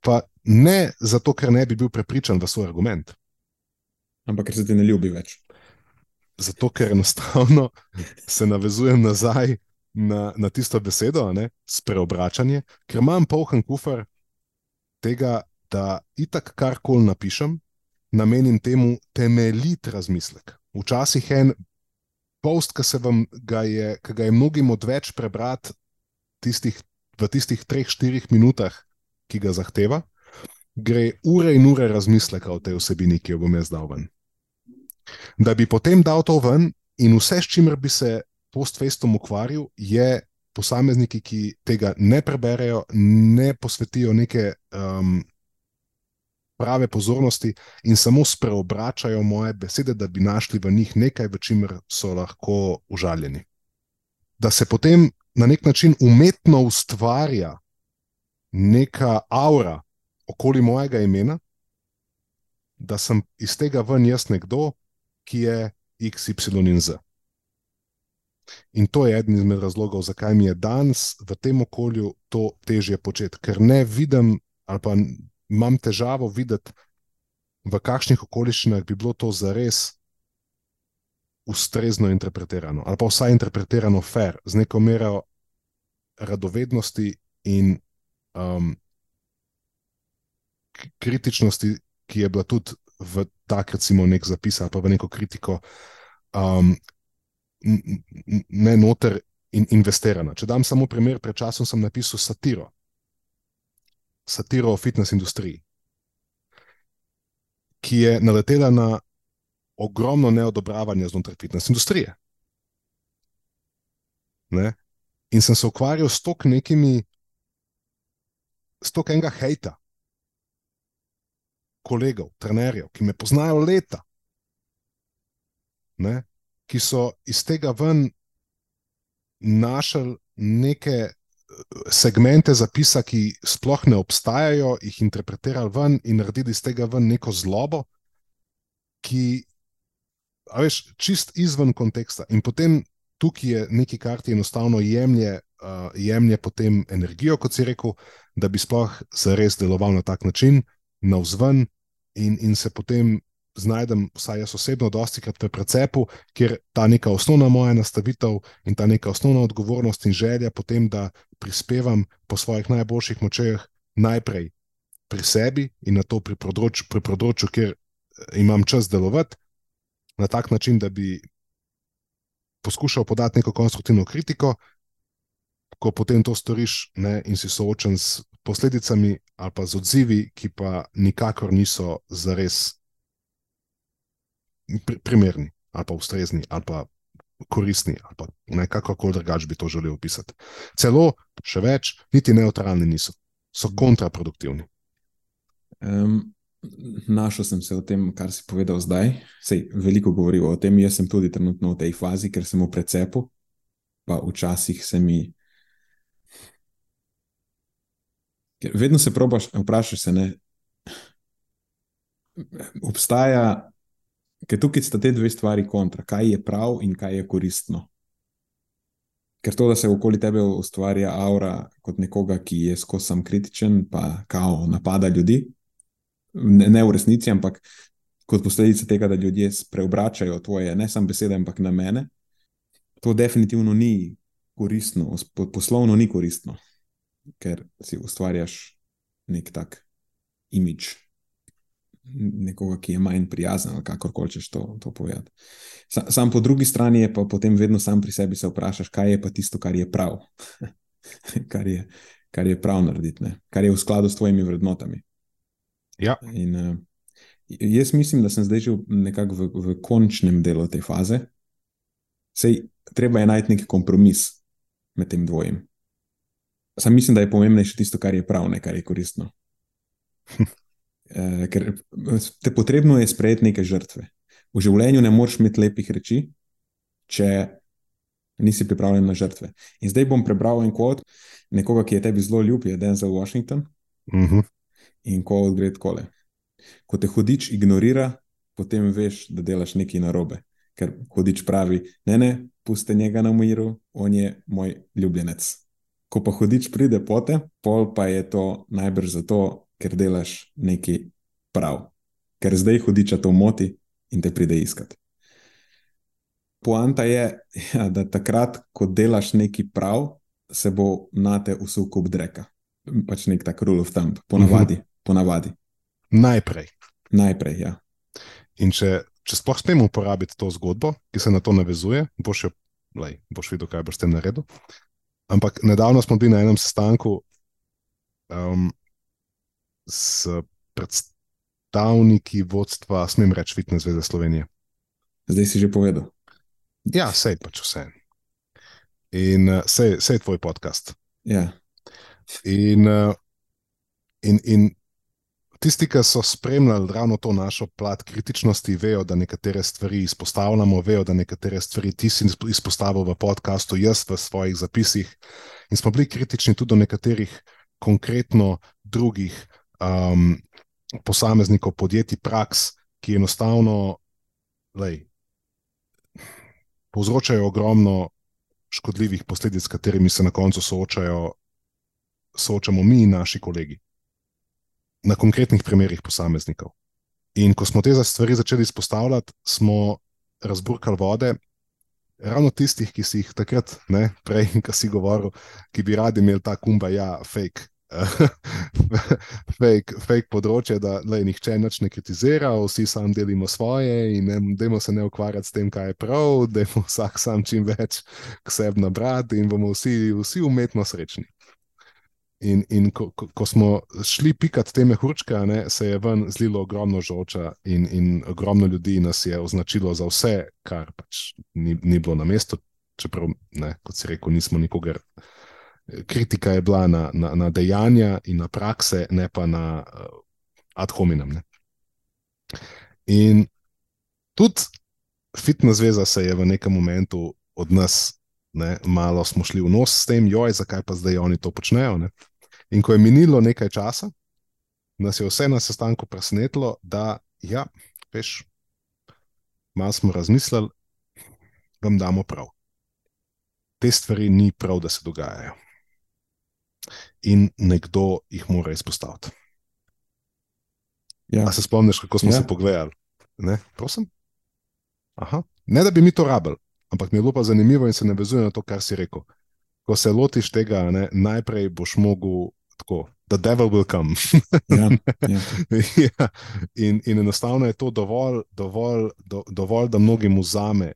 pa ne zato, ker ne bi bil prepričan v svoj argument. Ampak ker se ti ne ljubi več. Zato, ker enostavno se navezujem nazaj na, na tisto besedo, ne, spreobračanje, ker imam polhen kufr tega, da itak karkoli napišem, namenim temu temeljit razmislek. Včasih en post, ki se vam ga je, ki ga je mnogim odveč prebrati tistih, v tistih treh, štirih minutah, ki ga zahteva, gre ure in ure razmisleka o tej vsebini, ki jo bom jaz dal ven. Da bi potem dal to ven in vse, s čimer bi se post-festom ukvarjal, je posamezniki, ki tega ne preberejo, ne posvetijo neke um, prave pozornosti in samo spreobračajo moje besede, da bi našli v njih nekaj, v čimer so lahko užaljeni. Da se potem na nek način umetno ustvarja neka aura okoli mojega imena, da sem iz tega ven jaz nekdo, ki je X, Y in Z. In to je eden izmed razlogov, zakaj mi je danes v tem okolju to težje početi, ker ne vidim ali pa imam težavo videti, v kakšnih okoliščinah bi bilo to zares ustrezno interpretirano, ali pa vsaj interpretirano fair, z neko mero radovednosti in um, kritičnosti, ki je bila tudi v tak, recimo, nek zapis ali pa v neko kritiko, um, ne noter in investirana. Če dam samo primer, pred časom sem napisal satiro, satiro o fitness industriji, ki je naletela na ogromno neodobravanja znotraj fitness industrije. Ne? In sem se ukvarjal s tok nekimi, s tok enega hejta, kolegov, trenerjev, ki me poznajo leta, ne? ki so iz tega ven našli neke segmente zapisa, ki sploh ne obstajajo, jih interpretirali ven in naredili iz tega ven neko zlobo, ki je čist izven konteksta. In potem tukaj je nekaj, kar ti enostavno jemlje, uh, jemlje potem energijo, kot si rekel, da bi sploh se res deloval na tak način, na vzven in, in se potem znajdem, vsaj jaz osebno, dosti krat v precepu, kjer ta neka osnovna moja nastavitev in ta neka osnovna odgovornost in želja potem, da prispevam po svojih najboljših močeh najprej pri sebi in na to pri področju, pri področju kjer eh, imam čas delovati, na tak način, da bi poskušal podati neko konstruktivno kritiko, ko potem to storiš ne, in si soočen s posledicami ali pa z odzivi, ki pa nikakor niso zares primerni, ali pa ustrezni, ali pa koristni, ali pa nekako drugače bi to želel opisati. Celo, še več, niti neutralni niso, so kontraproduktivni. Um, našel sem se v tem, kar si povedal zdaj. Sej, veliko govorimo o tem, jaz sem tudi trenutno v tej fazi, ker sem v precepu, pa včasih se mi. Vedno se probaš, vprašaj se, ne. Obstaja Ker tukaj sta te dve stvari kontra, kaj je prav in kaj je koristno. Ker to, da se okoli tebe ustvarja aura kot nekoga, ki je skozi sam kritičen, pa kao napada ljudi, ne, ne v resnici, ampak kot posledica tega, da ljudje preobračajo tvoje, ne samo besede, ampak na mene, to definitivno ni koristno, poslovno ni koristno, ker si ustvarjaš nek tak imič nekoga, ki je manj prijazen, ali kako hočeš to, to povedati. Sam, sam po drugi strani je pa potem vedno sam pri sebi se vprašaš, kaj je pa tisto, kar je prav, kar, je, kar je prav narediti, ne? kar je v skladu s tvojimi vrednotami. Ja. In, uh, jaz mislim, da sem zdaj že nekako v, v končnem delu te faze. Sej, treba je najti neki kompromis med tem dvojem. Sam mislim, da je pomembnejše tisto, kar je prav, ne kar je koristno. Uh, ker te potrebno je sprejeti neke žrtve. V življenju ne moreš imeti lepih reči, če nisi pripravljen na žrtve. In zdaj bom prebral en kvot nekoga, ki je tebi zelo ljub, je Denzel Washington. Uh mhm. -huh. In ko odgre takole. Ko te hudič ignorira, potem veš, da delaš nekaj narobe. Ker hodič pravi, ne, ne, pusti njega na miru, on je moj ljubljenec. Ko pa hodič pride pote, pol pa je to najbrž zato, ker delaš nekaj prav. Ker zdaj hodiča to moti in te pride iskat. Poanta je, ja, da takrat, ko delaš nekaj prav, se bo na te usul kup dreka. Pač nek tak rule of thumb, ponavadi. Uh -huh. ponavadi. Najprej. Najprej, ja. In če, če sploh smemo uporabiti to zgodbo, ki se na to navezuje, boš, jo, lej, boš videl, kaj boš s tem naredil. Ampak nedavno smo bili na enem sestanku um, s predstavniki vodstva, smem reči, Fitness Zveze Slovenije. Zdaj si že povedal. Ja, sej pač vse. In uh, sej, sej tvoj podcast. Ja. In, uh, in, in tisti, ki so spremljali ravno to našo plat kritičnosti, vejo, da nekatere stvari izpostavljamo, vejo, da nekatere stvari ti si izpostavil v podkastu, jaz v svojih zapisih. In smo bili kritični tudi do nekaterih konkretno drugih um, posameznikov, podjetij, praks, ki enostavno lej, povzročajo ogromno škodljivih posledic, s katerimi se na koncu soočajo, soočamo mi in naši kolegi. Na konkretnih primerih posameznikov. In ko smo te stvari začeli izpostavljati, smo razburkali vode, ravno tistih, ki si jih takrat, ne, prej, ki si govoril, ki bi radi imeli ta kumba, ja, fake, fake, fake področje, da le, nihče nič ne kritizira, vsi sam delimo svoje in ne, se ne ukvarjati s tem, kaj je prav, da je vsak sam čim več k sebi nabrati in bomo vsi, vsi umetno srečni. In, in ko, ko, ko smo šli pikati te mehurčke, ne, se je ven zlilo ogromno žoča, in, in ogromno ljudi nas je označilo za vse, kar pač ni, ni bilo na mestu, čeprav, ne, kot si rekel, nismo nikogar kritika je bila na, na, na dejanja in na prakse, ne pa na uh, ad hominem. Ne. In tudi fitna zveza se je v nekem momentu od nas, ne, malo smo šli v nos s tem, joj, zakaj pa zdaj oni to počnejo. Ne. In ko je minilo nekaj časa, nas je vse na sestanku presenetilo, da ja, veš, malo smo razmislili, vam damo prav. Te stvari ni prav, da se dogajajo in nekdo jih mora izpostaviti. Ja. Se spomniš, kako smo ja. se pogledali? Ne? ne, da bi mi to rabili, ampak mi je bilo pa zanimivo in se navezuje na to, kar si rekel. Ko se lotiš tega, ne, najprej boš mogel tako. The devil will come. ja, ja. ja. In, in enostavno je to dovolj, dovolj, do, dovolj da mnogim vzame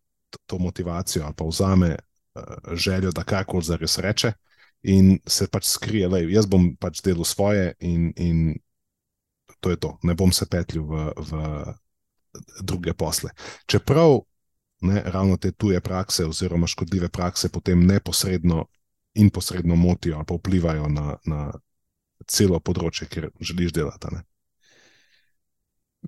to, motivacijo ali pa vzame uh, željo, da karkoli zares reče in se pač skrije, da jaz bom pač delal svoje, in, in to je to, ne bom se petljal v, v druge posle. Čeprav ne, ravno te tuje prakse, oziroma škodljive prakse, potem neposredno in posredno motijo ali pa vplivajo na, na celo področje, kjer želiš delati. Ne.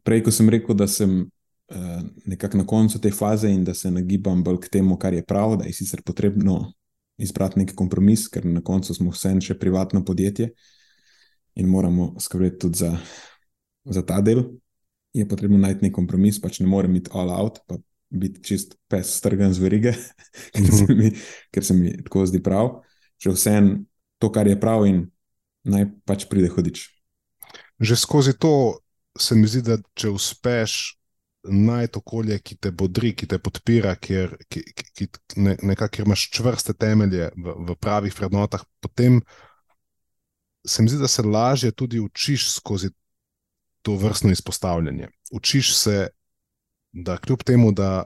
Prej, ko sem rekel, da sem. Uh, nekako na koncu te faze, in da se nagibam bolj k temu, kar je prav, da je sicer potrebno izbrati neki kompromis, ker na koncu smo vseeno še privatno podjetje in moramo skrbeti tudi za, za ta del. Je potrebno najti neki kompromis, pač ne morem biti all out, pa biti čist pes, strgan z verige, ker, se mi, ker se mi tako zdi prav. Že vseeno to, kar je prav, in naj pač pride hodič. Že skozi to se mi zdi, da če uspeš najti okolje, ki te bodri, ki te podpira, kjer, ki, ki, ne, nekak, kjer imaš čvrste temelje v, v pravih vrednotah, potem se mi zdi, da se lažje tudi učiš skozi to vrstno izpostavljanje. Učiš se, da kljub temu, da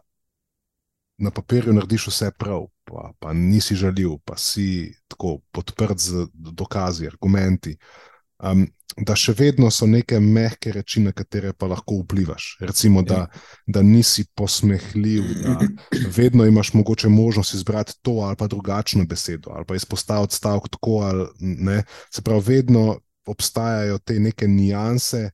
na papirju narediš vse prav, pa, pa nisi žaljiv, pa si tako podprt z dokazi, argumenti. Um, da še vedno so neke mehke reči, na katere pa lahko vplivaš. Recimo, da, ja. da nisi posmehljiv, da vedno imaš mogoče možnost izbrati to ali pa drugačno besedo, ali pa izpostaviti stavek tako ali ne. Se pravi, vedno obstajajo te neke nianse,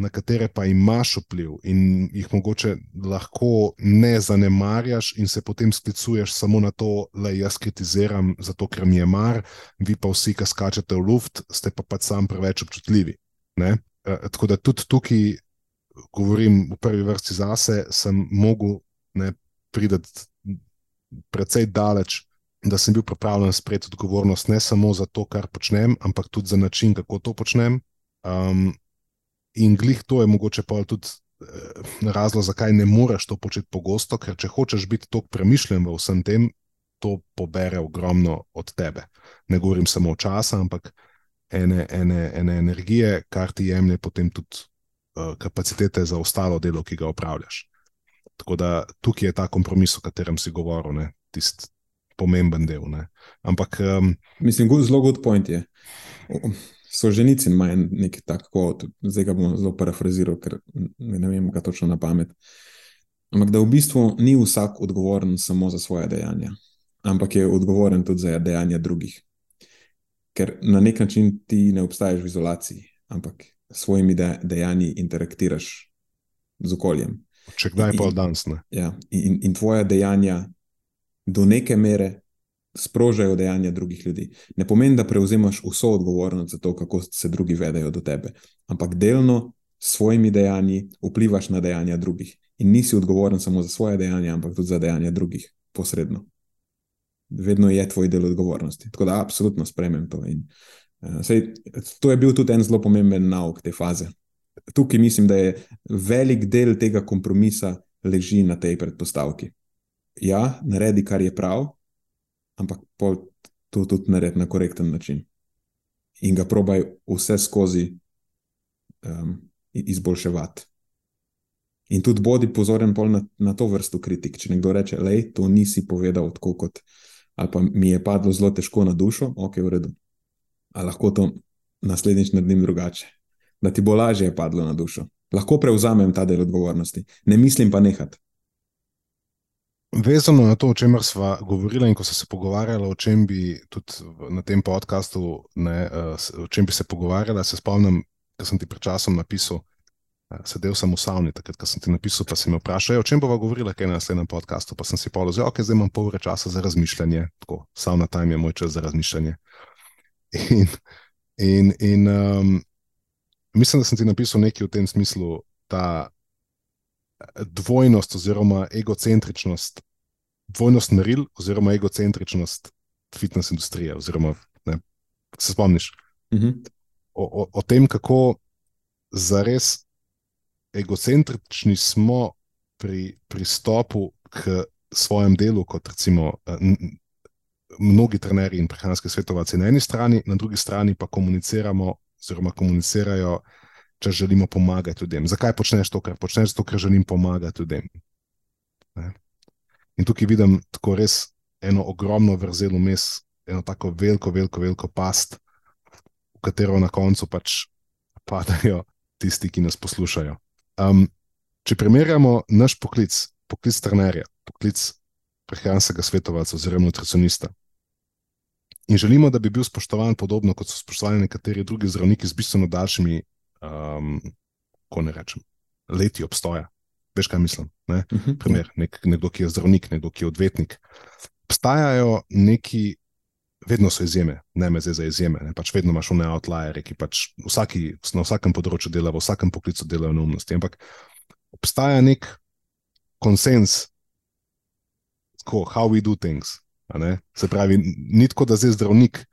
na katere pa imaš vpliv in jih mogoče lahko ne zanemarjaš, in se potem sklicuješ samo na to, da jaz kritiziram, zato ker mi je mar, vi pa vsi, ki skačete v luft, ste pa pač sam preveč občutljivi. Ne? E, tako da tudi tukaj govorim v prvi vrsti zase, sem mogel priti precej daleč, da sem bil pripravljen sprejeti odgovornost ne samo za to, kar počnem, ampak tudi za način, kako to počnem. Um, in glih to je mogoče pa tudi eh, razlog, zakaj ne moreš to početi pogosto, ker če hočeš biti tako premišljen v vsem tem, to pobere ogromno od tebe. Ne govorim samo o času, ampak ene, ene, ene energije, kar ti jemlje potem tudi uh, kapacitete za ostalo delo, ki ga opravljaš. Tako da tukaj je ta kompromis, o katerem si govoril, tisti pomemben del. Ne. Ampak. Um, Mislim, zelo good point je. So ženici imajo nekaj tako, zdaj ga bom zelo parafraziral, ker ne vem, kaj točno na pamet. Ampak da v bistvu ni vsak odgovoren samo za svoje dejanja, ampak je odgovoren tudi za dejanja drugih. Ker na nek način ti ne obstaješ v izolaciji, ampak s svojimi dejanji interaktiraš z okoljem. Če kdaj pa danes. Ja, in, in tvoja dejanja do neke mere sprožajo dejanja drugih ljudi. Ne pomeni, da prevzemaš vso odgovornost za to, kako se drugi vedajo do tebe, ampak delno s svojimi dejanji vplivaš na dejanja drugih. In nisi odgovoren samo za svoje dejanja, ampak tudi za dejanja drugih, posredno. Vedno je tvoj del odgovornosti. Tako da, absolutno spremem to. In, uh, sej, to je bil tudi en zelo pomemben nauk te faze tukaj mislim, da je velik del tega kompromisa leži na tej predpostavki. Ja, naredi, kar je prav, ampak to tudi naredi na korekten način. In ga probaj vse skozi um, izboljševati. In tudi bodi pozoren na, na to vrsto kritik. Če nekdo reče, da to nisi povedal tako, kot ali pa mi je padlo zelo težko na dušo, ok, v redu. Ali lahko to naslednjič naredim drugače da ti bo lažje padlo na dušo. Lahko prevzamem ta del odgovornosti, ne mislim pa nehati. Vezano na to, o čemer smo govorili, in ko smo se pogovarjali, o čem bi tudi na tem podkastu, eh, o čem bi se pogovarjali, se spomnim, da sem ti pred časom napisal, eh, sedel sem v savni, takrat, ko sem ti napisal, pa si me vprašal, o čem bova govorila, kaj na naslednjem podkastu. Pa sem si pa rekel, ok, zdaj imam pol ure časa za razmišljanje, tako, savna time je moj čas za razmišljanje. In, in, in um, mislim, da sem ti napisal nekaj v tem smislu, ta dvojnost oziroma egocentričnost, dvojnost meril oziroma egocentričnost fitness industrije. Oziroma, ne, se spomniš uh mhm. -huh. o, o, o tem, kako zares egocentrični smo pri pristopu k svojem delu, kot recimo. Eh, mnogi trenerji in prehranski svetovalci na eni strani, na drugi strani pa komuniciramo oziroma komunicirajo, če želimo pomagati ljudem. Zakaj počneš to, kar počneš? Zato, ker želim pomagati ljudem. Ne? In tukaj vidim tako res eno ogromno vrzel vmes, eno tako veliko, veliko, veliko past, v katero na koncu pač padajo tisti, ki nas poslušajo. Um, če primerjamo naš poklic, poklic trenerja, poklic prehranskega svetovalca oziroma nutricionista, in želimo, da bi bil spoštovan podobno kot so spoštovani nekateri drugi zdravniki z bistveno daljšimi, um, ko ne rečem, leti obstoja. Veš, kaj mislim? Ne? Uh mhm, -huh. Primer, nek, nekdo, ki je zdravnik, nekdo, ki je odvetnik. Obstajajo neki, vedno so izjeme, ne me zdaj za izjeme, ne? pač vedno imaš one outliere, ki pač vsaki, na vsakem področju delajo, v vsakem poklicu delajo neumnosti. Ampak obstaja nek konsens, kako how we do things. Se pravi, ni tako, da zdaj zdravnik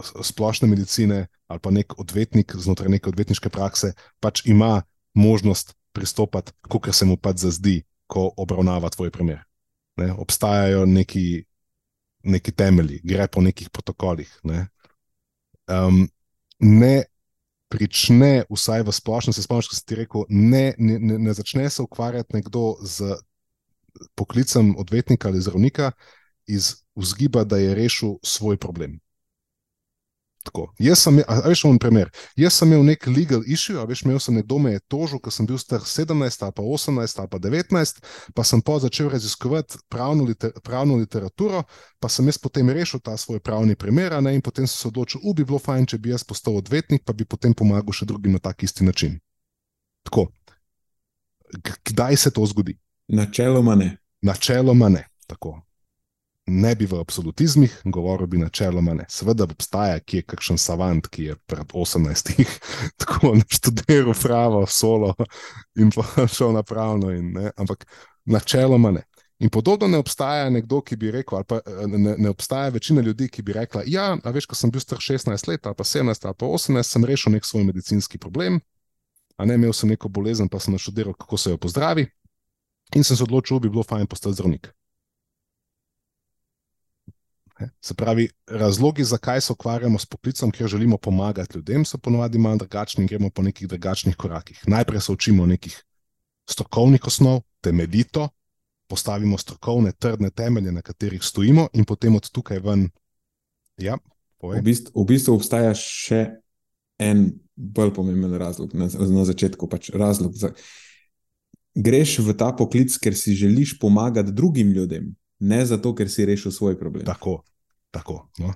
splošne medicine ali pa nek odvetnik znotraj neke odvetniške prakse pač ima možnost pristopati, kot se mu pač zazdi, ko obravnava tvoj primer. Ne? Obstajajo neki, neki temelji, gre po nekih protokolih. Ne, um, ne prične, vsaj v splošnem, se spomniš, ko si ti rekel, ne, ne, ne začne se ukvarjati nekdo z poklicem odvetnika ali zdravnika iz vzgiba, da je rešil svoj problem. Tako. Jaz sem, a, a veš, imam primer. Jaz sem imel nek legal issue, a veš, imel sem nekdo me je tožil, ker sem bil star 17, pa 18, pa 19, pa sem pa začel raziskovati pravno, liter, pravno literaturo, pa sem jaz potem rešil ta svoj pravni primer, ne, in potem sem se odločil, da bi bilo fajn, če bi jaz postal odvetnik, pa bi potem pomagal še drugim na tak isti način. Tako. Kdaj se to zgodi? Načeloma ne. Načeloma ne. Tako. Ne bi v absolutizmih, govoril bi načeloma ne. Seveda obstaja kje kakšen savant, ki je pred 18. tako naštudiral pravo, solo in pa šel na pravno, in, ne, ampak načeloma ne. In podobno ne obstaja nekdo, ki bi rekel, ali pa ne, ne obstaja večina ljudi, ki bi rekla: Ja, veš, ko sem bil star 16 let, ali pa 17 ali pa 18, sem rešil nek svoj medicinski problem, a ne imel sem neko bolezen, pa sem naštudiral, kako se jo pozdravi. In sem se odločil, da bi bilo fajn postati zdravnik. Se pravi, razlogi, zakaj se ukvarjamo s poklicem, ker želimo pomagati ljudem, so ponovadi malo drugačni in gremo po nekih drugačnih korakih. Najprej se učimo nekih strokovnih osnov, temeljito, postavimo strokovne, trdne temelje, na katerih stojimo, in potem od tukaj ven. Ja, v, bistvu, v bistvu obstaja še en bolj pomemben razlog na, na začetku. Pač razlog za, greš v ta poklic, ker si želiš pomagati drugim ljudem, ne zato, ker si rešil svoj problem. Tako. Tako, no,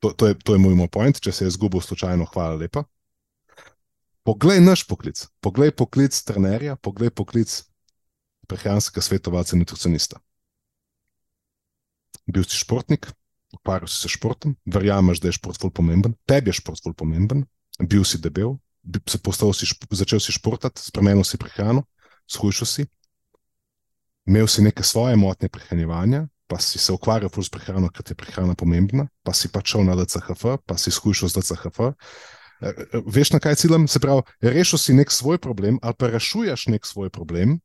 to, to, je, to je moj moj point, če se je zgubil slučajno, hvala lepa. Poglej naš poklic, poglej poklic trenerja, poglej poklic prehranskega svetovalca in nutricionista. Bil si športnik, ukvarjal si se s športom, verjameš, da je šport zelo pomemben, tebi je šport zelo pomemben, bil si debel, se postal si, začel si športati, spremenil si prehrano, shujšal si, imel si neke svoje motnje prehranjevanja, pa si se ukvarjal s prehrano, ker je prehrana pomembna, pa si pa šel na DCHF, pa si skušal z DCHF. E, e, veš, na kaj ciljem? Se pravi, rešil si nek svoj problem, ali pa rešuješ nek svoj problem,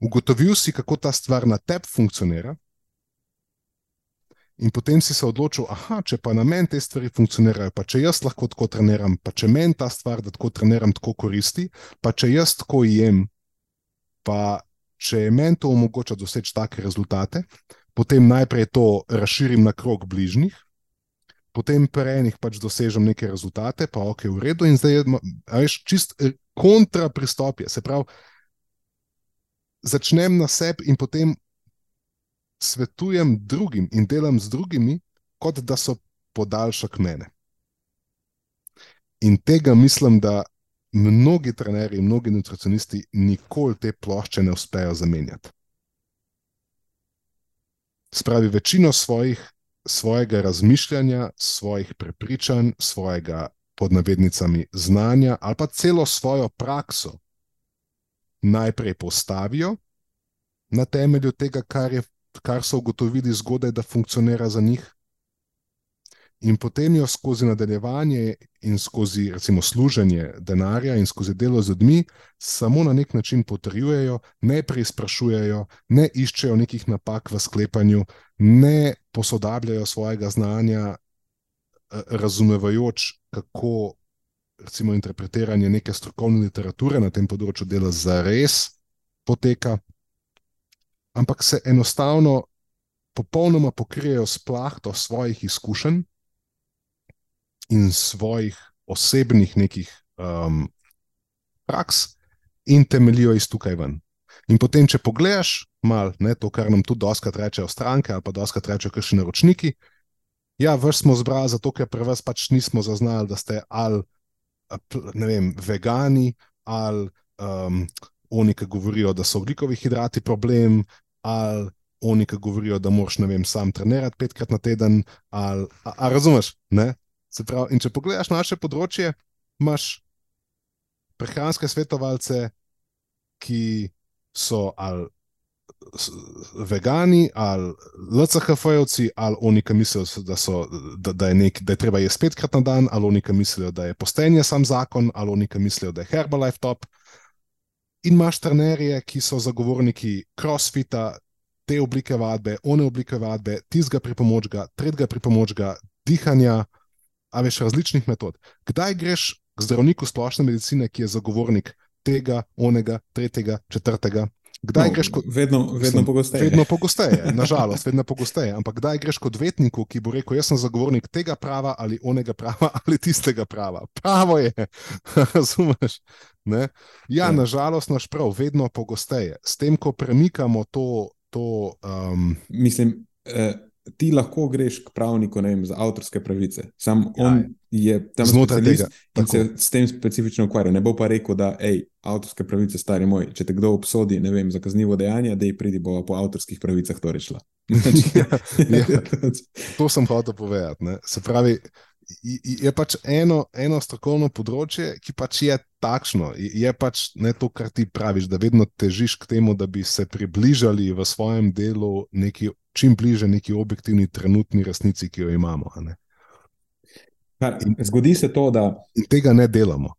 ugotovil si, kako ta stvar na tebi funkcionira, in potem si se odločil, da če pa na meni te stvari funkcionirajo, pa če jaz lahko tako treniram, pa če meni ta stvar, da tako treniram, tako koristi, pa če jaz tako jem, pa če je meni to omogoča doseči take rezultate, potem najprej to razširim na krog bližnjih, potem pri enih pač dosežem neke rezultate, pa ok, v redu, in zdaj je čist eh, kontra pristop. Se pravi, začnem na sebi in potem svetujem drugim in delam z drugimi, kot da so podaljšek mene. In tega mislim, da mnogi trenerji, mnogi nutricionisti nikoli te plošče ne uspejo zamenjati. Spravi večino svojih, svojega razmišljanja, svojih prepričanj, svojega podnavednicami znanja ali pa celo svojo prakso najprej postavijo na temelju tega, kar, je, kar so ugotovili zgodaj, da funkcionira za njih, in potem jo skozi nadaljevanje in skozi recimo, služenje denarja in skozi delo z ljudmi samo na nek način potrjujejo, ne preizprašujejo, ne iščejo nekih napak v sklepanju, ne posodabljajo svojega znanja, eh, razumevajoč, kako recimo, interpretiranje neke strokovne literature na tem področju dela zares poteka. Ampak se enostavno popolnoma pokrijejo s plahto svojih izkušenj, in svojih osebnih nekih um, praks in temeljijo iz tukaj ven. In potem, če pogledaš malo to, kar nam tudi doskrat rečejo stranke ali pa doskrat rečejo kršni naročniki, ja, vrš smo zbrali zato, ker pri vas pač nismo zaznali, da ste ali vem, vegani ali um, oni, ki govorijo, da so oglikovi hidrati problem, ali oni, ki govorijo, da moraš, ne vem, sam trenirati petkrat na teden, ali a, a razumeš, ne? Pravi, in če pogledaš naše področje, imaš prehranske svetovalce, ki so ali vegani, ali LCHF-jevci, ali oni, ki mislijo, da, so, da, da, je nek, da je treba jesti petkrat na dan, ali oni, ki mislijo, da je postenje sam zakon, ali oni, ki mislijo, da je Herbalife top. In imaš trenerje, ki so zagovorniki crossfita, te oblike vadbe, one oblike vadbe, tistega pripomočka, tretjega pripomočka, dihanja a veš različnih metod. Kdaj greš k zdravniku splošne medicine, ki je zagovornik tega, onega, tretjega, četrtega? Kdaj no, greš kot vedno, vedno pogosteje? Vedno pogosteje, nažalost, vedno pogosteje. Ampak kdaj greš kot odvetniku, ki bo rekel: Jaz sem zagovornik tega prava ali onega prava ali tistega prava. Pravo je, razumeš? Ne? Ja, ja, nažalost, naš prav, vedno pogosteje. S tem, ko premikamo to. to um... Mislim, eh, ti lahko greš k pravniku vem, za avtorske pravice. Sam Ja, on je tam Znotraj tega, in se tako. s tem specifično ukvarja. Ne bo pa rekel, da ej, avtorske pravice, stari moj, če te kdo obsodi vem, za kaznivo dejanje, da je pridi bo po avtorskih pravicah to rešila. Ja, ja. To sem hotel povedati. Ne. Se pravi, je pač eno, eno strokovno področje, ki pač je takšno. Je pač ne to, kar ti praviš, da vedno težiš k temu, da bi se približali v svojem delu neki, čim bliže neki objektivni trenutni resnici, ki jo imamo. Kar, zgodi se to, da tega ne delamo.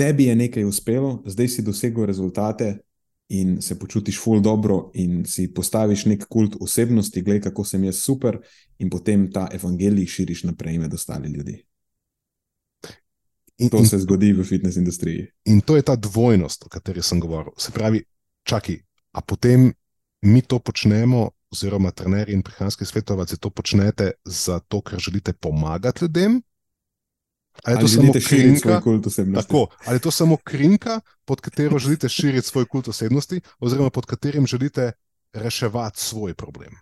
tebi je nekaj uspelo, zdaj si dosegel rezultate in se počutiš ful dobro, in si postaviš nek kult osebnosti, gledaj, kako sem jaz super, in potem ta evangelij širiš naprej med ostali ljudi. In, To in, se zgodi v fitness industriji. in to je ta dvojnost, o kateri sem govoril. Se pravi, čakaj, a potem mi to počnemo, oziroma trenerji in prehranski svetovalci to počnete zato, ker želite pomagati ljudem? Ali je to Ali samo krinka? kult osebnosti? Tako, ali je to samo krinka, pod katero želite širiti svoj kult osebnosti, oziroma pod katerim želite reševati svoj problem?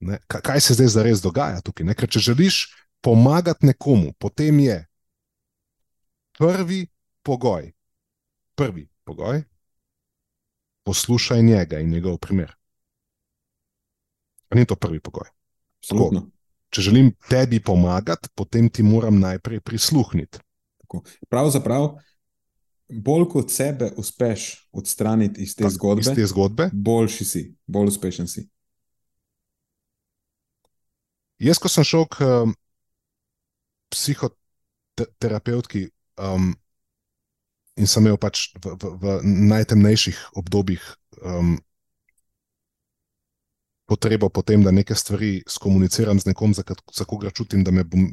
Ne? Kaj, se zdaj zares dogaja tukaj? Ne? Ker če želiš pomagati nekomu, potem je prvi pogoj, prvi pogoj, poslušaj njega in njegov primer. Ni to prvi pogoj? Absolutno. Če želim tebi pomagati, potem ti moram najprej prisluhniti. Pravzaprav, bolj kot sebe uspeš odstraniti iz te Tako, zgodbe, Iz te zgodbe. boljši si, bolj uspešen si. Jaz, ko sem šel k um, psihoterapevtki um, in sem imel pač v, v, v najtemnejših obdobjih um, potrebo po tem, da neke stvari skomuniciram z nekom, za, za koga čutim, da me bom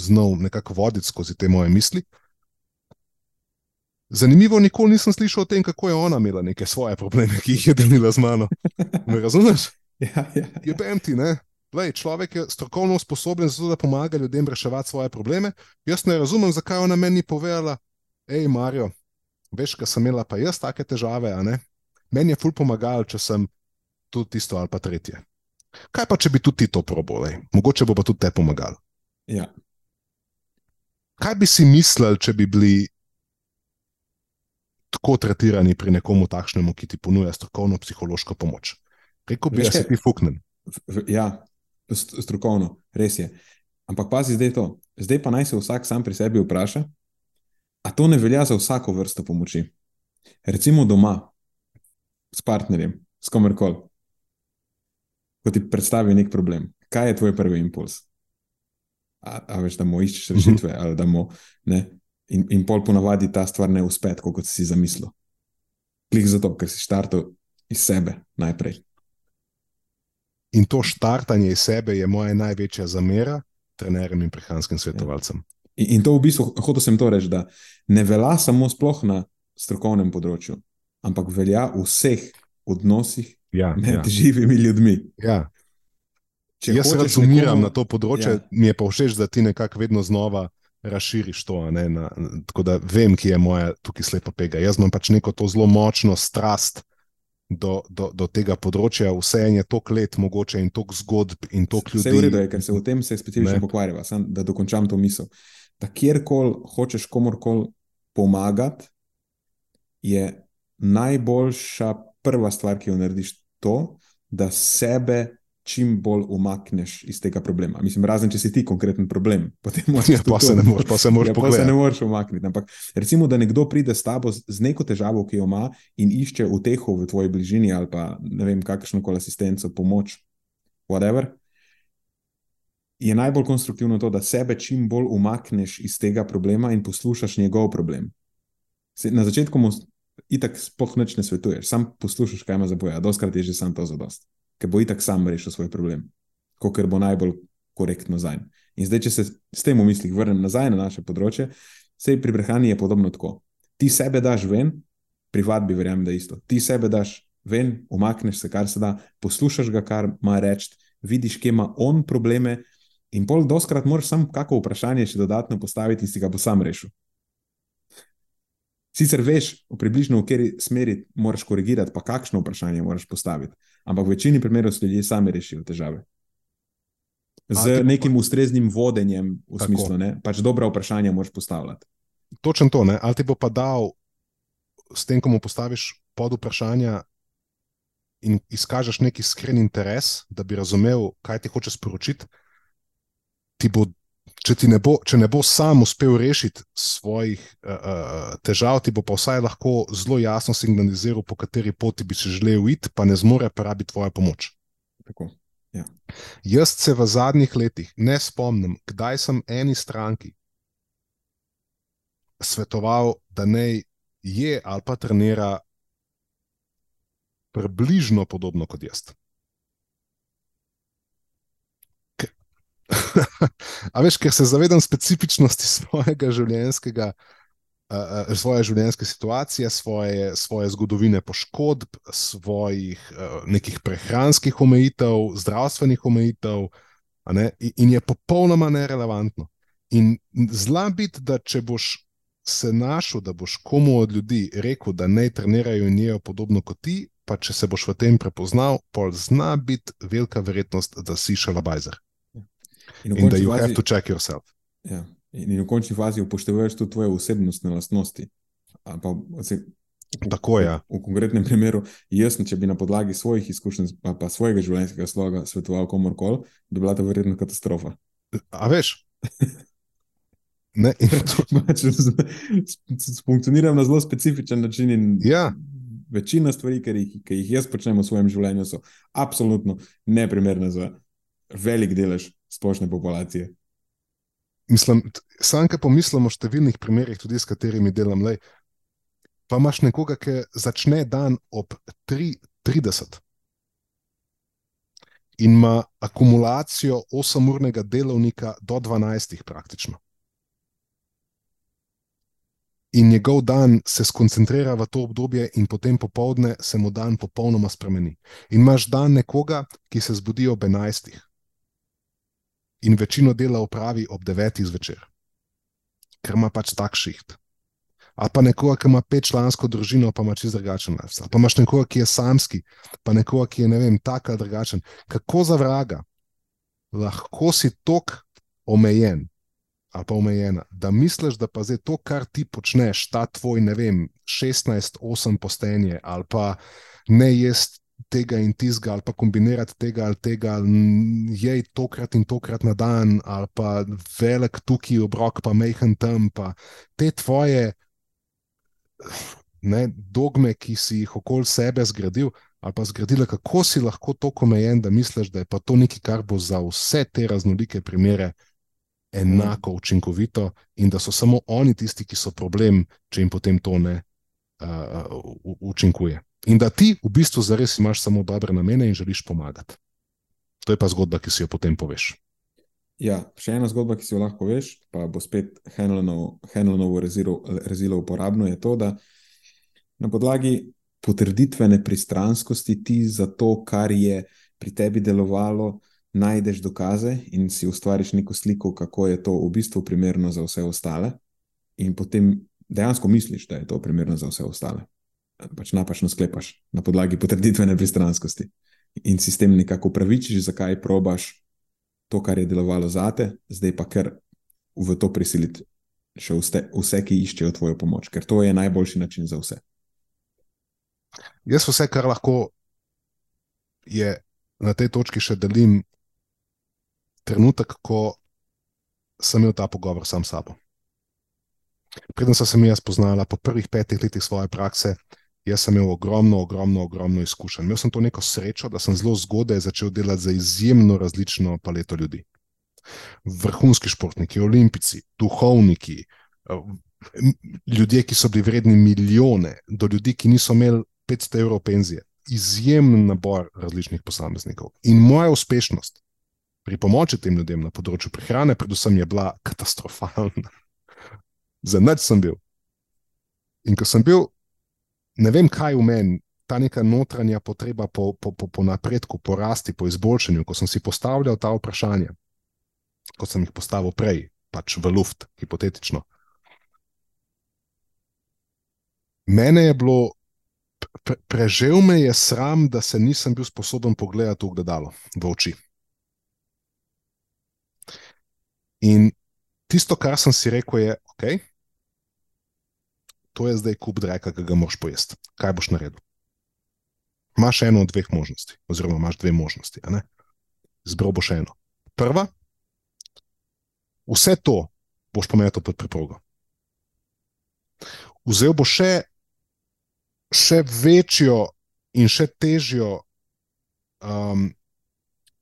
znal nekako voditi skozi te moje misli. Zanimivo, nikoli nisem slišal o tem, kako je ona imela neke svoje probleme, ki jih je delila z mano. Me razumeš? Ja, ja, je BMT. Ne? Lej, človek je strokovno usposobljen za to, da pomaga ljudem reševati svoje probleme. Jaz ne razumem, zakaj ona meni ni povedala, hej, Marijo, veš, kaj sem imela pa jaz take težave. a ne? Meni je ful pomagal, če sem tudi tisto ali pa tretje. Kaj pa, če bi tudi ti to probal, mogoče bo pa tudi te pomagal. ja. Kaj bi si mislili, če bi bili tako tretirani pri nekomu takšnemu, ki ti ponuja strokovno psihološko pomoč? Rekel bi, da se ti fuknem. Ja, st- strokovno, res je. Ampak pazi zdaj to. Zdaj pa naj se vsak sam pri sebi vpraša, a to ne velja za vsako vrsto pomoči. Recimo doma, s partnerjem, s komerkoli. Ko ti predstavi nek problem, kaj je tvoj prvi impuls? A, a veš, da mu iščeš rešitve, ali da mu ne. In, in pol ponavadi ta stvar ne uspe, kot si zamislil. Klik zato, ker si štartal iz sebe najprej. In to štartanje iz sebe je moja največja zamera trenerjem in prehranskim svetovalcem. In, in to v bistvu, hotel sem to reči, da ne velja samo sploh na strokovnem področju, ampak velja v vseh odnosih Ja, med ja, živimi ljudmi. ja. Če Jaz hočeš razumiram nekomu- na to področje, Ja. mi je pa všeč, da ti nekako vedno znova razširiš to. a Ne, na, tako da vem, ki je moja tukaj slepa pega. Jaz imam pač neko to zelo močno strast do, do, do tega področja, vse je toliko let mogoče in toliko zgodb in toliko ljudi. Vse v redu je, ker se v tem se specifično pokvarjava, sam da dokončam to misel. Da kjerkoli hočeš komorkoli pomagati, je najboljša prva stvar, ki jo narediš, to, da sebe čim bolj umakneš iz tega problema. Mislim, razen če si ti konkreten problem, potem moraš Ja, pa se ne moreš, pa se moraš Ja, pa se ne moreš umakniti. Ampak recimo, da nekdo pride s tabo z, neko težavo, ki jo ima in išče uteho v tvoji bližini ali pa ne vem, kakršno koli asistenco, pomoč, whatever. Je najbolj konstruktivno to, da sebe čim bolj umakneš iz tega problema in poslušaš njegov problem. Se, na začetku mu itak sploh nič ne svetuješ, sam poslušaš, kaj ima za boja. Doskrat je že sam to zadost, ker bo itak sam rešil svoj problem, ker bo najbolj korektno za njim. In zdaj, če se s tem v mislih vrnem nazaj na naše področje, Sej pri prehrani je podobno tako. Ti sebe daš ven, pri vadbi verjamem, da je isto. Ti sebe daš ven, umakneš se, kar se da, poslušaš ga, kar ima reči, vidiš, kje ima on probleme, in pol doskrat moraš samo kako vprašanje še dodatno postaviti si ga bo sam rešil. Sicer veš, v približno v kateri smeri moraš korigirati, pa kakšno vprašanje moraš postaviti. Ampak v večini primerov so ljudje sami rešili težave. Z A, nekim ustreznim vodenjem, v Tako. smislu, da pač dobra vprašanja moraš postavljati. Točno to, ne? ali ti bo pa dal, s tem, ko mu postaviš pod vprašanja in izkažeš neki iskren interes, da bi razumel, kaj ti hoče sporočiti, ti bo, če, ti ne bo, če ne bo sam uspel rešiti svojih uh, težav, ti bo pa vsaj lahko zelo jasno signaliziral, po kateri poti bi si želel iti, pa ne zmore porabiti tvojo pomoč. Tako. Jaz se v zadnjih letih ne spomnim, kdaj sem eni stranki svetoval, da naj je ali pa trenira približno podobno kot jaz. A veš, ker se zavedam specifičnosti svojega življenjskega. Uh, svoje življenjske situacije, svoje, svoje zgodovine poškodb, svojih uh, nekih prehranskih omejitev, zdravstvenih omejitev, ne, in, je popolnoma nerelevantno. In zla biti, da če boš se našel, da boš komu od ljudi rekel, da naj trenirajo in jejo podobno kot ti, pa če se boš v tem prepoznal, pol zna biti velika verjetnost, da si šalabajzer In in da you fazi- have to check yourself. Ja. In in v končni fazi upoštevaš tudi tvoje osebnostne lastnosti. Pa, v, Tako je. V, v konkretnem primeru, jaz, če bi na podlagi svojih izkušenj, pa, pa svojega življenjskega sloga svetoval komorkoli, bi bila to verjetno katastrofa. A veš? Ne, Pač Funkcioniram na zelo specifičen način. In Ja. Večina stvari, ki jih, ki jih jaz počnem v svojem življenju, so absolutno neprimerne za velik delež splošne populacije. mislim, t- sam, ki pomislim o številnih primerih, tudi s katerimi delam, lej, pa imaš nekoga, ki začne dan ob 3:30 in ima akumulacijo 8-urnega delovnika do 12, praktično. In njegov dan se skoncentrira v to obdobje, in potem popovdne se mu dan popolnoma spremeni. In imaš dan nekoga, ki se zbudi ob 11 in večino dela opravi ob 9 zvečer, ker ima pač tak šiht. Ali pa nekoga, ki ima petčlansko družino, pa ima čisto drugačen lifestyle. Pa imaš nekoga, ki je samski, pa nekoga, ki je ne vem, tak ali drugačen. Kako za vraga lahko si tok omejen ali pa omejena, da misliš, da pa zdaj to, kar ti počneš, ta tvoj, ne vem, 16-8 postenje ali pa ne jesti tega in tizga, ali pa kombinirati tega ali tega, ali jej tokrat in tokrat na dan, ali pa velik tukaj obrok, pa mehen tam, pa te tvoje ne, dogme, ki si jih okoli sebe zgradil, ali pa zgradila, kako si lahko tako omejen, da misliš, da je pa to nekaj, kar bo za vse te raznolike primere enako učinkovito, in da so samo oni tisti, ki so problem, če jim potem to ne uh, učinkuje. In da ti v bistvu zares imaš samo dobre namene in želiš pomagati. To je pa zgodba, ki si jo potem poveš. Ja, še ena zgodba, ki si jo lahko veš, pa bo spet Henlonovo rezilo, rezilo uporabno, je to, da na podlagi potrditvene pristranskosti ti za to, kar je pri tebi delovalo, najdeš dokaze in si ustvariš neko sliko, kako je to v bistvu primerno za vse ostale, in potem dejansko misliš, da je to primerno za vse ostale. Pač napačno sklepaš na podlagi potrditvene pristranskosti in si s tem nekako pravičiš, zakaj probaš to, kar je delovalo zate, zdaj pa kar v to prisiliti še vse, vse, ki iščejo tvojo pomoč, ker to je najboljši način za vse. Jaz vse, kar lahko je na tej točki še delim, trenutek, ko sem imel ta pogovor sam s sabo. Preden sem se mi jaz spoznala, po prvih petih letih svoje prakse, jaz sem imel ogromno, ogromno, ogromno izkušenj. Imel sem to neko srečo, da sem zelo zgodaj začel delati za izjemno različno paleto ljudi. Vrhunski športniki, olimpici, duhovniki, eh, ljudje, ki so bili vredni milijone, do ljudi, ki niso imeli 500 evrov penzije. Izjemen nabor različnih posameznikov. In moja uspešnost pri pomoči tem ljudem na področju prehrane, predvsem, je bila katastrofalna. Za nič sem bil. In ko sem bil, ne vem, kaj v meni, ta neka notranja potreba po, po, po, po napredku, po rasti, po izboljšanju, ko sem si postavljal ta vprašanja, kot sem jih postavil prej, pač v luft, hipotetično. Mene je bilo pre, prežel me je sram, da se nisem bil sposoben pogledati v gledalo, v oči. In tisto, kar sem si rekel, je, ok, to je zdaj kup dreka, ki ga moraš pojesti. Kaj boš naredil? Imáš eno od dveh možnosti, oziroma imaš dve možnosti. Zbral boš eno. Prva, vse to boš pometel pod preprogo. Vzel boš še, še večjo in še težjo um,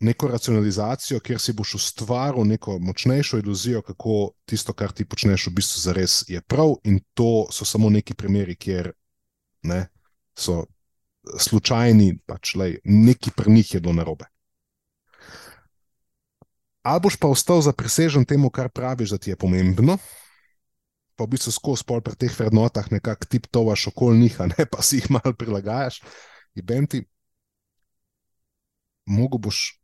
neko racionalizacijo, kjer si boš ustvaril neko močnejšo iluzijo, kako tisto, kar ti počneš, v bistvu zares je prav. In to so samo neki primeri, kjer ne, so slučajni, pač lej, neki pri njih je bilo narobe. Ali boš pa ostal zaprisežen temu, kar praviš, da ti je pomembno, pa v bistvu skozi pri teh vrednotah nekako tip tovaš okoli njih, ne pa si jih malo prilagajaš. In benti, mogo boš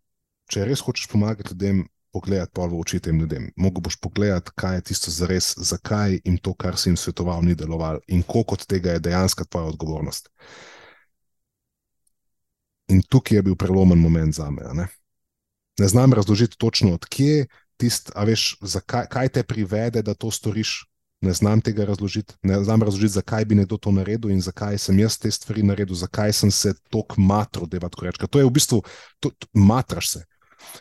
če res hočeš pomagati ljudem, pogledati pa v oči tem ljudem. Mogoče boš pogledati, kaj je tisto za res, zakaj jim to, kar si jim svetoval, ni delovalo in koliko od tega je dejansko tvoja odgovornost. In tukaj je bil prelomen moment za me. Ne? ne znam razložiti točno, odkje tisti, a veš, zakaj, kaj te privede, da to storiš. Ne znam tega razložiti, ne znam razložiti, zakaj bi nekdo to naredil in zakaj sem jaz te stvari naredil, zakaj sem se tako matro, da je to reči. To je v bistvu, to, to, matraš se.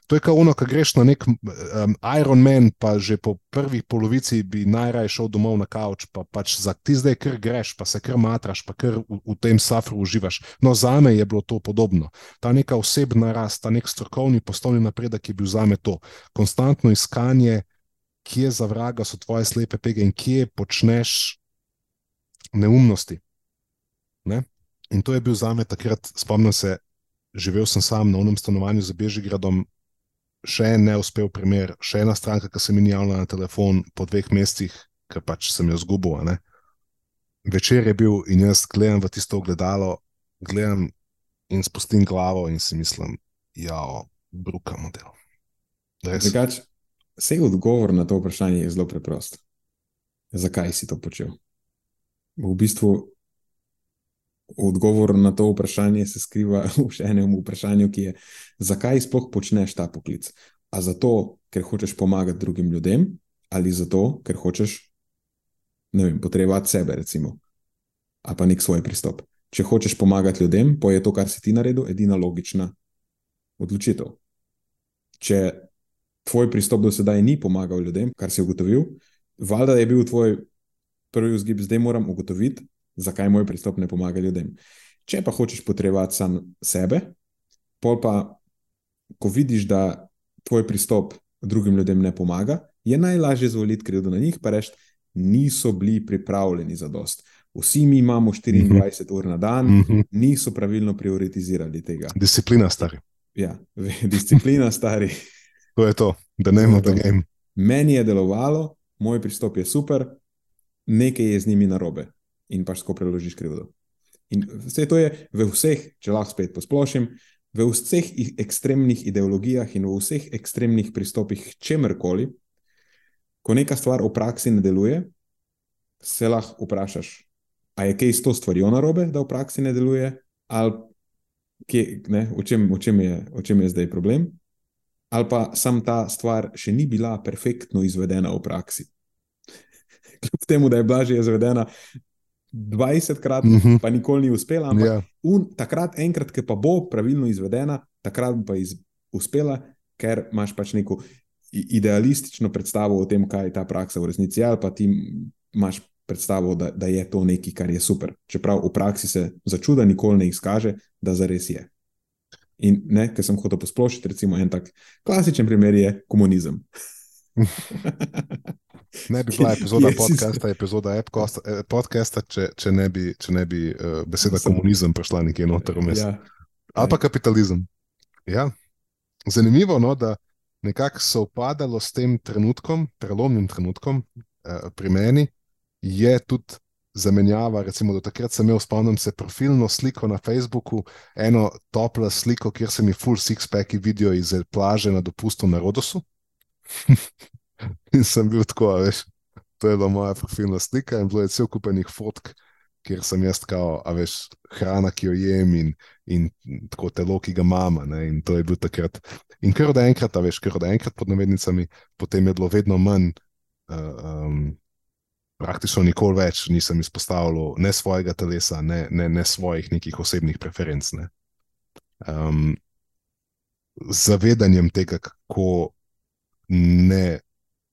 To je kao ono, ko greš na nek um, Iron Man, pa že po prvi polovici bi najraje šel domov na kavč, pa pač za ti zdaj kar greš, pa se kar matraš, pa kar v, v tem safru uživaš. No, za me je bilo to podobno. Ta neka osebna rast, ta nek strokovni poslovni napredek je bil za me to. Konstantno iskanje, kje za vraga so tvoje slepe pege in kje počneš neumnosti. Ne? In to je bil za me takrat, spomnim se, živel sem sam na unem stanovanju za Bežigradom, še en neuspel primer, še ena stranka, ki se mi ni javila na telefon po dveh mesecih, ker pač sem jo zgubil. Večer je bil in jaz gledam v tisto ogledalo, gledam in spustim glavo in si mislim, ja, bruka model. Vse odgovor na to vprašanje je zelo preprost. Zakaj si to počel? V bistvu odgovor na to vprašanje se skriva v še enem vprašanju, ki je, zakaj sploh počneš ta poklic? A zato, ker hočeš pomagati drugim ljudem, ali zato, ker hočeš potrebovati sebe, recimo, ali pa nek svoj pristop. Če hočeš pomagati ljudem, pa je to, kar si ti naredil, edina logična odločitev. Če tvoj pristop do sedaj ni pomagal ljudem, kar si ugotovil, valjda je bil tvoj prvi vzgib, zdaj moram ugotoviti, zakaj moj pristop ne pomaga ljudem. Če pa hočeš potrebovati sam sebe, pol pa, ko vidiš, da tvoj pristop drugim ljudem ne pomaga, je najlažje zvoliti krivdo na njih, pa reči, niso bili pripravljeni za dost. Vsi mi imamo 24 mm -hmm. ur na dan, mm -hmm. niso pravilno prioritizirali tega. Disciplina, stari. Ja, disciplina, stari. to je to, da ne moreš tega. Meni je delovalo, moj pristop je super, nekaj je z njimi narobe in pač tako preložiš krivdo. In vse to je v vseh, če lahko spet posplošim, v vseh ekstremnih ideologijah in v vseh ekstremnih pristopih, čemrkoli, ko neka stvar v praksi ne deluje, se lahko vprašaš, a je kaj s to stvarjo narobe, da v praksi ne deluje, ali kje, ne, v, čem, v, čem je, v čem je zdaj problem, ali pa sam ta stvar še ni bila perfektno izvedena v praksi. Kljub temu, da je bila že izvedena 20krat, mm -hmm. pa nikoli ni uspela. Ampak yeah. Ja. un, takrat, enkrat, ki pa bo pravilno izvedena, takrat bo pa iz, uspela, ker imaš pač neko idealistično predstavo o tem, kaj je ta praksa v resnici, ali pa ti imaš predstavo, da, da je to nekaj, kar je super. Čeprav v praksi se začuda nikoli ne izkaže, da zares je. In ne, ker sem hotel posplošiti, recimo en tak klasičen primer je komunizem. Ne bi bila epizoda podcasta, epizoda eh, podcasta, če, če ne bi, če ne bi uh, beseda Sem... komunizem prišla nekje noter vmes. Ja. Ali pa kapitalizem. Ja. Zanimivo je, no, da nekako so upadalo s tem trenutkom, prelomnim trenutkom uh, pri meni, je tudi zamenjava. Recimo, do takrat sem imel, spomnim se, profilno sliko na Facebooku, eno toplo sliko, kjer se mi full six-packi vidijo iz plaže na dopustu na Rodosu. In sem bil tako, veš, to je bila moja profilna slika in bilo je cel kupenih fotk kjer sem jaz, kao, a veš, hrana, ki jo jem in, in tako telo, ki ga imam. In to je bilo takrat. In kar od enkrat, a veš, kar od enkrat pod navednicami, potem je bilo vedno manj. Uh, um, Praktično nikoli več nisem izpostavljal ne svojega telesa, ne, ne, ne svojih nekih osebnih preferenc. Ne. Um, zavedanjem tega, kako ne,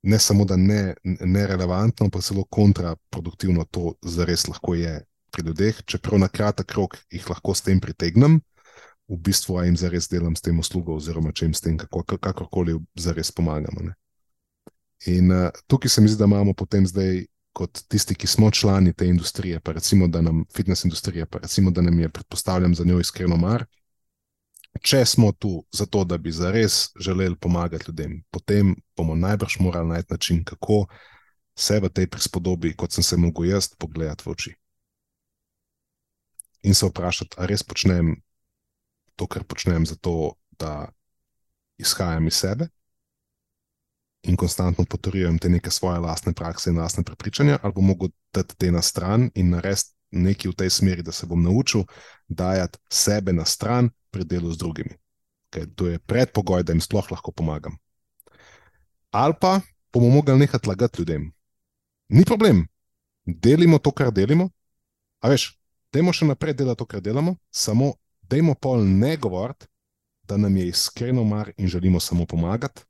ne samo da ne, ne relevantno, pa celo kontraproduktivno to zares lahko je pri ljudeh. Čeprav na kratek rok jih lahko s tem pritegnem, v bistvu jim zares delam s tem uslugo, oziroma če jim s tem kako, kakorkoli zares pomagamo. Ne. In uh, tukaj se mi zdi, da imamo potem zdaj. Kot tisti, ki smo člani te industrije, pa recimo, da nam fitness industrija, pa recimo, da nam je, predpostavljam, za njo iskreno mar, če smo tu zato, da bi zares želeli pomagati ljudem, potem bomo najbrž morali najti način, kako se v tej prispodobi, kot sem se mogel jaz, pogledati v oči. In se vprašati, ali res počnem to, kar počnem, zato da izhajam iz sebe in konstantno potrjujem te neke svoje lastne prakse in lastne prepričanja, ali bom mogel dati te na stran in narediti nekaj v tej smeri, da se bom naučil dajati sebe na stran pri delu z drugimi. Ker to je predpogoj, da jim sploh lahko pomagam. Ali pa bomo mogli nehati lagati ljudem. Ni problem, delimo to, kar delimo. A veš, dajmo še naprej delati to, kar delamo, samo dajmo pol ne govoriti, da nam je iskreno mar in želimo samo pomagati,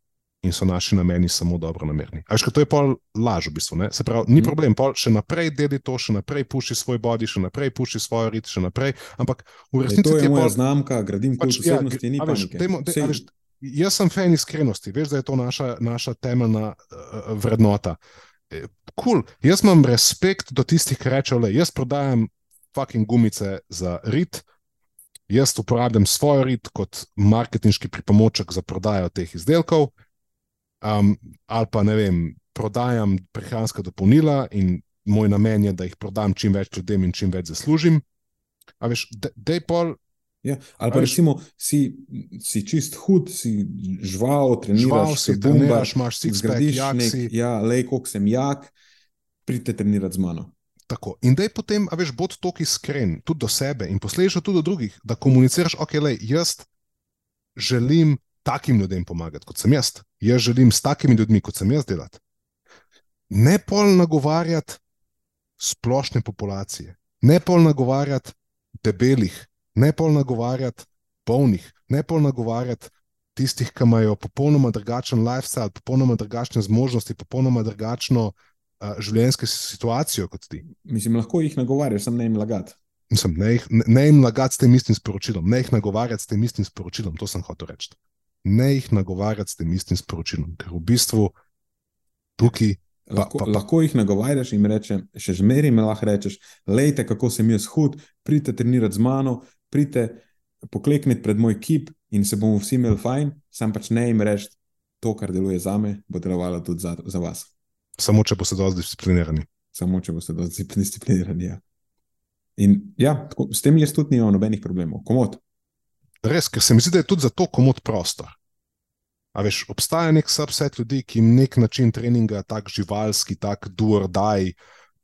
in so naši nameni samo dobro namerni. Veš, to je pol laž, v bistvu. Ne? Se pravi, ni mm. problem, pol še naprej deli to, še naprej puši svoj bodi, še naprej puši svojo rit, še naprej. Ampak v resnici je to moja pol... znamka, gradim pač, kult osebnosti, ja, ni pa nič. Jaz sem fan iskrenosti, veš, da je to naša, naša temeljna uh, vrednota. Kul, cool. jaz imam respekt do tistih, ki rečejo, da jaz prodajam fucking gumice za rit, jaz uporabljam svoj rit kot marketinški pripomoček za prodajo teh izdelkov, um, ali pa ne vem, prodajam prehranska dopolnila in moj namen je, da jih prodam čim več ljudem in čim več zaslužim. A veš, da je pol. Ja, ali pa recimo, si, si čist hud, si žval, treniraš, si bombaš, imaš si zgradiš nek, ja, lej, koliko sem jak, pridite trenirati z mano. Tako. In da je potem, a veš, bod toliko iskren, tudi do sebe in posledično tudi do drugih, da komuniciraš, ok, lej, jaz želim takim ljudem pomagati, kot sem jaz. Jaz želim s takimi ljudmi, kot sem jaz, delati. Ne pol nagovarjati splošne populacije, ne pol nagovarjati debelih, ne pol nagovarjati polnih, ne pol nagovarjati tistih, ki imajo popolnoma drugačen lifestyle, popolnoma drugačne zmožnosti, popolnoma drugačno uh, življenjsko situacijo kot ti. Mislim, lahko jih nagovarjaš, sem ne jim lagati. Mislim, ne, jih, ne, ne jim lagati s tem istim sporočilom, ne jih nagovarjati s tem istim sporočilom, to sem hotel reči ne jih nagovarjati s tem istim sporočilom, ker v bistvu tukaj. Pa, lahko, pa, lahko jih nagovarjaš in rečeš, še zmeraj mi lahko rečeš, lejte, kako sem jaz hud, pridite trenirati z mano, pridite poklekniti pred moj kip in se bomo vsi imeli fajn, sam pač ne jim reči, to, kar deluje za me, bo delovalo tudi za, za vas. Samo, če boste dovolj disciplinirani. Samo, če boste dovolj disciplinirani. Ja. In ja, tako, s tem jaz tudi nimam nobenih problemov, komod. Res, ker se mi zdi, da je tudi za to komod prostor. A veš, obstaja nek subset ljudi, ki jim nek način treninga, tako živalski, tako duor daj,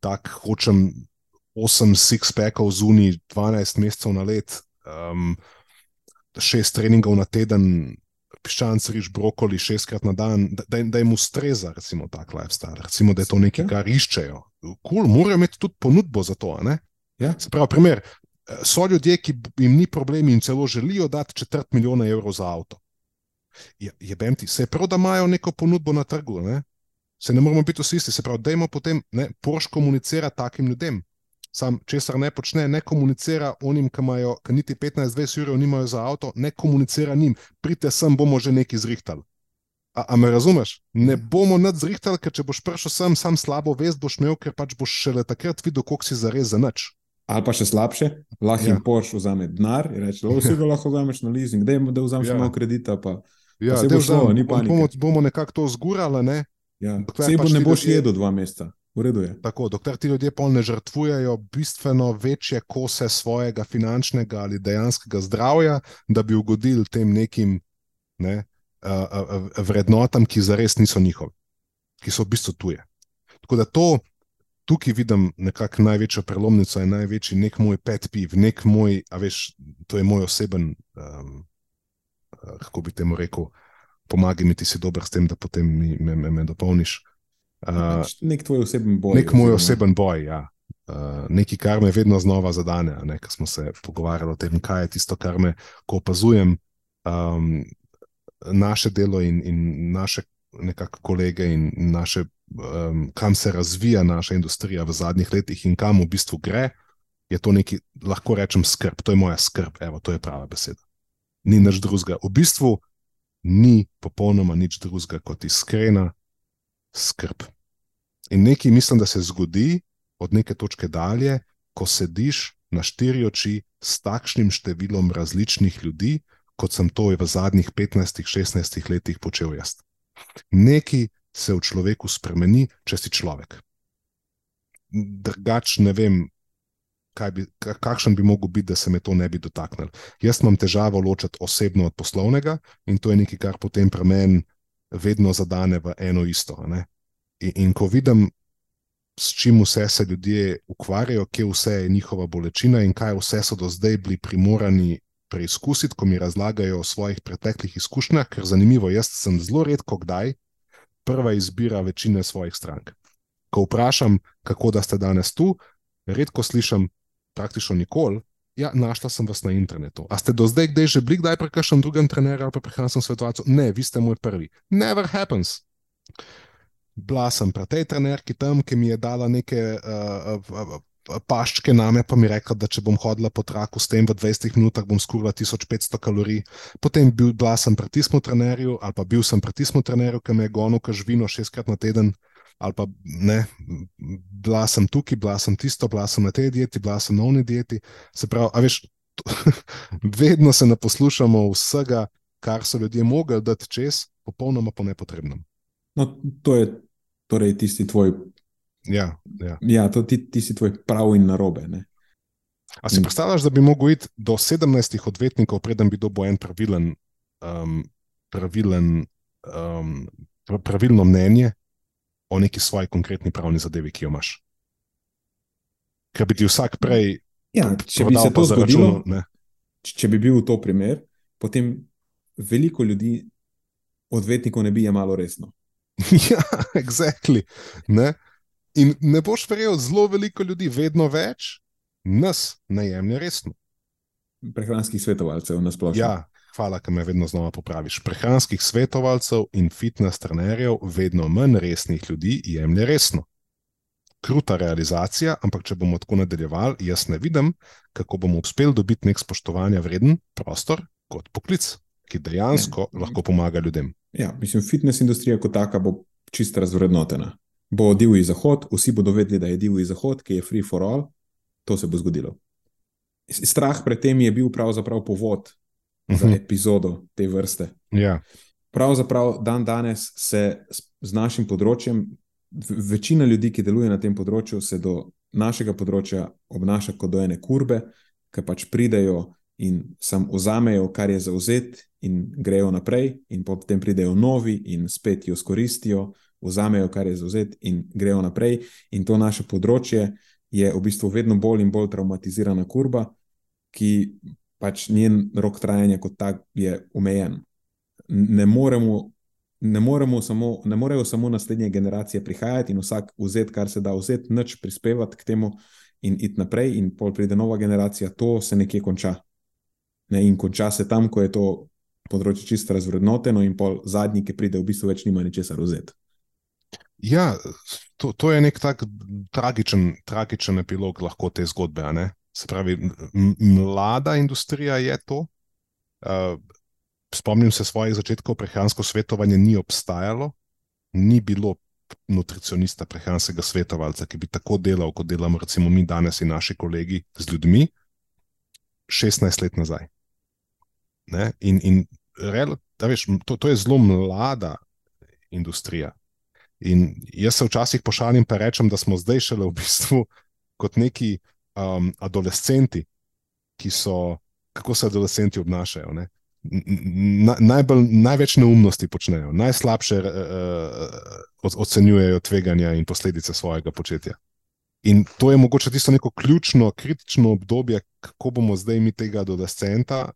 tako hočem 8 six-packov zunaj, 12 mesecev na let, um, 6 treningov na teden, piščanc, riž, brokoli, 6 krat na dan, da, da, da jim ustreza, recimo, tak lifestyle, recimo, da je to nekaj, kar iščejo. Kul, cool, morajo imeti tudi ponudbo za to. Ja? Se pravi, primer, so ljudje, ki jim ni problem in celo želijo dati četrt milijona evrov za avto. Je, je ti, se pravi, da imajo neko ponudbo na trgu, ne? se ne moramo biti vsi isti, se pravi, da jim potem ne, Porsche komunicira takim ljudem. Sam, česar ne počne, ne komunicira onim, ki imajo ki niti 15-20 ur, nimajo za avto, ne komunicira njim, pridite sem, bomo že nekaj zrihtali. A, a me razumeš? Ne bomo nad zrihtali, ker če boš prišel sem, sam slabo vest boš imel, ker pač boš šele takrat videl, koliko si zares za nič. Ali pa še slabše, lahko jim ja. Porsche vzame denar in reče: vsi ga lahko vzameš na leasing, da, da vzameš ja. malo kredita. Pa, ja, pa se bo šlo, ni pa bomo, bomo nekako to zgurali. Ne? Ja. Se pač ne boš jedel dva meseca. Tako, dokler ti ljudje pol ne žrtvujejo bistveno večje kose svojega finančnega ali dejanskega zdravja, da bi ugodili tem nekim ne, uh, uh, vrednotam, ki zares niso njihovi, ki so v bistvu tuje. Tako da to, tukaj vidim nekako največjo prelomnico, je največji nek moj pet piv, nek moj, a veš, to je moj oseben, um, kako bi temu rekel, pomagaj mi ti si dober s tem, da potem mi, me, me, me dopolniš. Uh, nek tvoj oseben boj. Nek moj oseben boj, ja. Uh, nekaj, kar me vedno znova zadane, ko smo se pogovarjali o tem, kaj je tisto, kar me, ko opazujem um, naše delo in, in naše nekako kolege in naše um, kam se razvija naša industrija v zadnjih letih in kam v bistvu gre, je to nekaj, lahko rečem, skrb. To je moja skrb, evo, to je prava beseda. Ni nič drugega. V bistvu ni popolnoma nič drugega kot iskrena skrb. In nekaj mislim, da se zgodi od neke točke dalje, ko sediš na štiri oči s takšnim številom različnih ljudi, kot sem to v zadnjih 15-16 letih počel jaz. Nekaj se v človeku spremeni, če si človek. Drugač ne vem, bi, kakšen bi mogel biti, da se me to ne bi dotaknil. Jaz imam težavo ločiti osebno od poslovnega in to je nekaj, kar potem pri meni vedno zadane v eno isto. In, in ko vidim, s čim vse se ljudje ukvarjajo, kje vse je njihova bolečina in kaj vse so do zdaj bili primorani. Preizkusiti, ko mi razlagajo o svojih preteklih izkušnjah, ker zanimivo, jaz sem zelo redko kdaj prva izbira večine svojih strank. Ko vprašam, kako da ste danes tu, redko slišim, praktično nikoli. Ja, našla sem vas na internetu. A ste do zdaj kdaj že bili, kdaj pri kakšnem drugem trenerju ali pa prehranskem svetovalcu? Ne, vi ste moj prvi. Never happens. Bila sem pri tej trenerki tam, ki mi je dala neke uh, uh, uh, paščke name, pa mi rekla, da če bom hodila po traku s tem v 20 minutah, bom skurila 1500 kalorij. Potem bil, bila sem pri tistem trenerju, ali pa bil sem pri tistem trenerju, ki me je gonil, ki živino šestkrat na teden. Ali pa ne, bila sem tukaj, bila sem tisto, bila sem na tej dieti, bila sem na oni dieti. Se pravi, a veš, to, vedno se ne poslušamo vsega, kar so ljudje mogli dati čez, popolnoma po nepotrebnem. No, to je torej tisti tvoj Ja, ja. ja to ti, ti si tvoj prav in narobe. Ne? A si predstavljaš, da bi lahko iti do 17 odvetnikov, preden bi dobil en pravilen, um, pravilen, um, pravilno mnenje o neki svoji konkretni pravni zadevi, ki jo imaš? Ker bi ti vsak prej. Ja, če bi se to zgodilo, če bi bil to primer, potem veliko ljudi, odvetnikov, ne bi jemalo resno. ja, exactly. Ne? In ne boš verjel, zelo veliko ljudi, vedno več, nas ne jemlje resno. Prehranskih svetovalcev na splošno. Ja, hvala, da me vedno znova popraviš. Prehranskih svetovalcev in fitness trenerjev, vedno manj resnih ljudi, jemlje resno. Kruta realizacija, ampak če bomo tako nadaljevali, jaz ne vidim, kako bomo uspeli dobiti nek spoštovanja vreden prostor kot poklic, ki dejansko ne. lahko pomaga ljudem. Ja, mislim, fitness industrija kot taka bo čisto razvrednotena bo divji zahod, vsi bodo vedeli, da je divji zahod, ki je free for all, to se bo zgodilo. Strah pred tem je bil pravzaprav povod uh -huh. za mhm. epizodo te vrste. Ja. Pravzaprav dan danes se z našim področjem, večina ljudi, ki deluje na tem področju, se do našega področja obnaša kot do ene kurbe, ki pač pridejo in sam vzamejo, kar je zauzet, in grejo naprej, in potem pridejo novi in spet jo skoristijo, vzamejo, kar je zauzet, in grejo naprej. In to naše področje je v bistvu vedno bolj in bolj traumatizirana kurba, ki pač njen rok trajanja kot tak je omejen. Ne moremo. Ne, samo, ne morejo samo naslednje generacije prihajati in vsak vzeti, kar se da vzeti, nič prispevati k temu, in iti naprej, in pol pride nova generacija, to se nekje konča. Ne, in konča se tam, ko je to področje čisto razvrednoteno, in pol zadnji, ki pride, v bistvu več nima ničesar vzeti. Ja, to, to je nek tak tragičen, tragičen epilog lahko te zgodbe. Se pravi, mlada industrija je to. Uh, spomnim se svojih začetkov, prehransko svetovanje ni obstajalo, ni bilo nutricionista, prehranskega svetovalca, ki bi tako delal, kot delamo, recimo, mi danes in naši kolegi z ljudmi, 16 let nazaj. In, in rel, veš, to, to je zelo mlada industrija. In jaz se včasih pošalim in rečem, da smo zdaj šele v bistvu kot neki um, adolescenti, ki so, kako se adolescenti obnašajo. Ne? Na, najbolj, največ neumnosti počnejo, najslabše uh, ocenjujejo tveganja in posledice svojega početja. In to je mogoče tisto neko ključno, kritično obdobje, kako bomo zdaj mi tega adolescenta,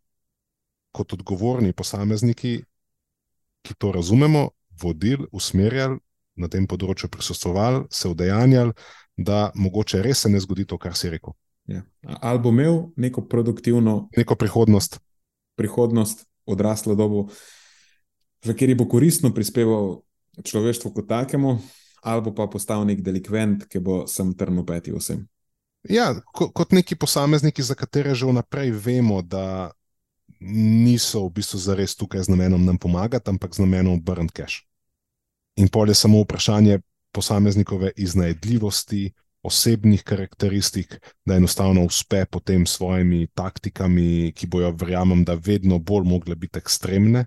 kot odgovorni posamezniki, ki to razumemo, vodili, usmerjali na tem področju, prisostovali, se udejanjali, da mogoče res se ne zgodi to, kar si rekel. Ja. Ali bo imel neko produktivno neko prihodnost, prihodnost, odraslo dobo, v kateri bo koristno prispeval človeštvu kot takemu, ali pa postal nek delikvent, ki bo sem trn opeti vsem. Ja, ko, kot neki posamezniki, za katere že vnaprej vemo, da niso v bistvu zares tukaj z namenom nam pomagati, ampak z namenom obrniti cache. In pol je samo vprašanje posameznikove iznajdljivosti, osebnih karakteristik, da enostavno uspe potem s svojimi taktikami, ki bojo, verjamem, da vedno bolj mogle biti ekstremne.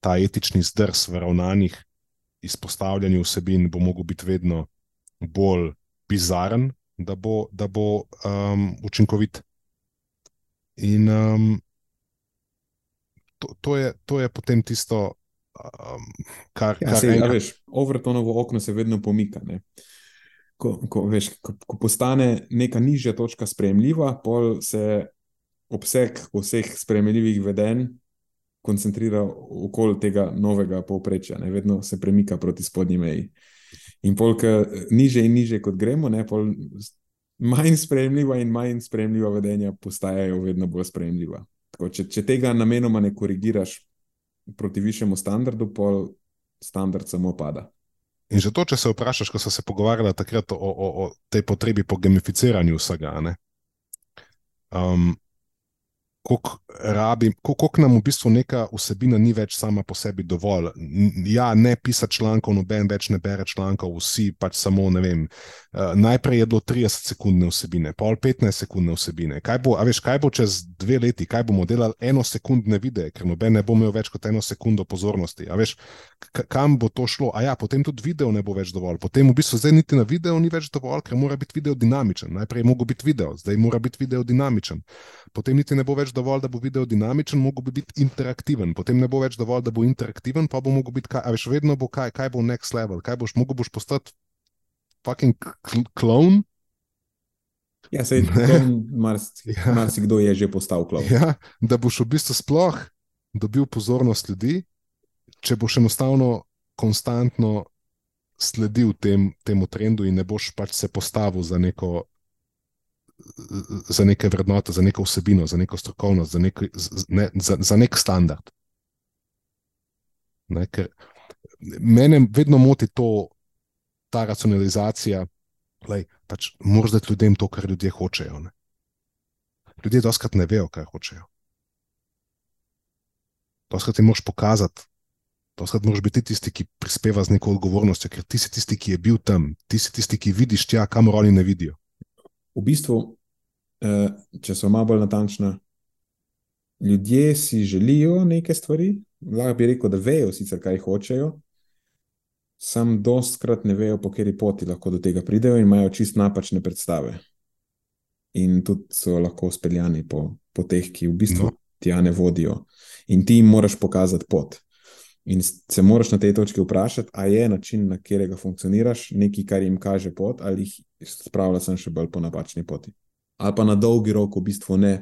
Ta etični zdrs v ravnanjih, izpostavljanju vsebin, bo mogel biti vedno bolj bizaren, da bo, da bo um, učinkovit. In um, to, to, je, to je potem tisto, um, kar ja, se enkrat... veš. Overtonovo okno se vedno pomika. Ko, ko, veš, ko, ko postane neka nižja točka sprejemljiva, pol se obseg vseh sprejemljivih vedenj koncentrira okoli tega novega povprečja, ne? vedno se premika proti spodnji meji. In polk niže in niže, kot gremo, ne, pol manj sprejemljiva in manj sprejemljiva vedenja postajajo vedno bolj sprejemljiva. Tako, če, če tega namenoma ne korigiraš proti višjemu standardu, pol standard samo pada. In že to, če se vprašaš, ko so se pogovarjali takrat o, o, o tej potrebi po gamificiranju vsega, um, koliko, rabim, koliko nam v bistvu neka vsebina ni več sama po sebi dovolj. Ja, ne pisati člankov, noben več ne bere člankov, vsi pač samo ne vem. Uh, najprej je bilo 30 sekundne vsebine, pol 15 sekundne vsebine. Kaj bo, veš, kaj bo čez dve leti, kaj bomo delali eno sekundne videe, ker noben ne bo imel več kot eno sekundo pozornosti. Veš, kam bo to šlo? A ja, potem tudi video ne bo več dovolj. Potem v bistvu zdaj niti na video ni več dovolj, ker mora biti video dinamičen. Najprej je mogel biti video, zdaj mora biti video dinamičen. Potem niti ne bo več dovolj, da bo video dinamičen, mogo bi biti interaktiven. Potem ne bo več dovolj, da bo interaktiven, pa bo mogel biti, kaj, veš, vedno bo kaj, kaj bo next level, kaj boš, mogo boš postati fucking klon. Ja, se marsikdo ja. je že postal klon. Ja, da boš v bistvu sploh dobil pozornost ljudi, če boš enostavno konstantno sledil tem, temu trendu in ne boš pač se postavil za neko za neke vrednote, za neko vsebino, za neko strokovnost, za, neki, ne, za, za nek standard. Ne, mene vedno moti to, ta racionalizacija, da pač moraš dati ljudem to, kar ljudje hočejo. Ne. Ljudje doskrat ne vejo, kaj hočejo. Doskrat jim moraš pokazati. Toskrat moraš biti tisti, ki prispeva z neko odgovornostjo, ker ti si tisti, ki je bil tam, ti si tisti, ki vidiš tja, kamor oni ne vidijo v bistvu, eh, če so malo bolj natančna, ljudje si želijo neke stvari, lahko bi rekel, da vejo sicer, kaj hočejo, sam dostkrat ne vejo, po kateri poti lahko do tega pridejo in imajo čist napačne predstave. In tudi so lahko speljani po, po teh, ki v bistvu no. tja ne vodijo. In ti jim moraš pokazati pot. In se moraš na tej točki vprašati, ali je način, na katerega funkcioniraš, nekaj, kar jim kaže pot, ali jih spravlja sem še bolj po napačni poti. Ali pa na dolgi rok v bistvu ne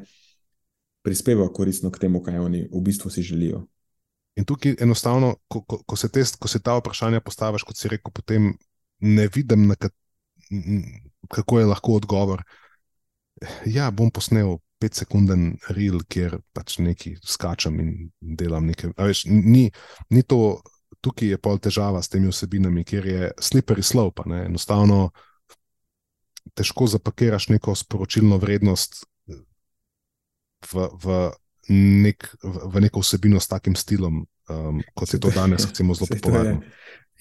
prispeva koristno k temu, kaj oni v bistvu si želijo. In tukaj enostavno, ko, ko, ko, se, te, ko se ta vprašanja postaviš, kot si rekel, potem ne vidim, kat, kako je lahko odgovor. Ja, bom posnel petsekunden reel, kjer pač nekaj skačem in delam nekaj. Veš, ni, ni to, tukaj je pol težava s temi vsebinami, ker je slippery slope. Ne? Enostavno težko zapakiraš neko sporočilno vrednost v, v, nek, v, v neko vsebino s takim stilom, um, kot je to danes, recimo, zelo popularno.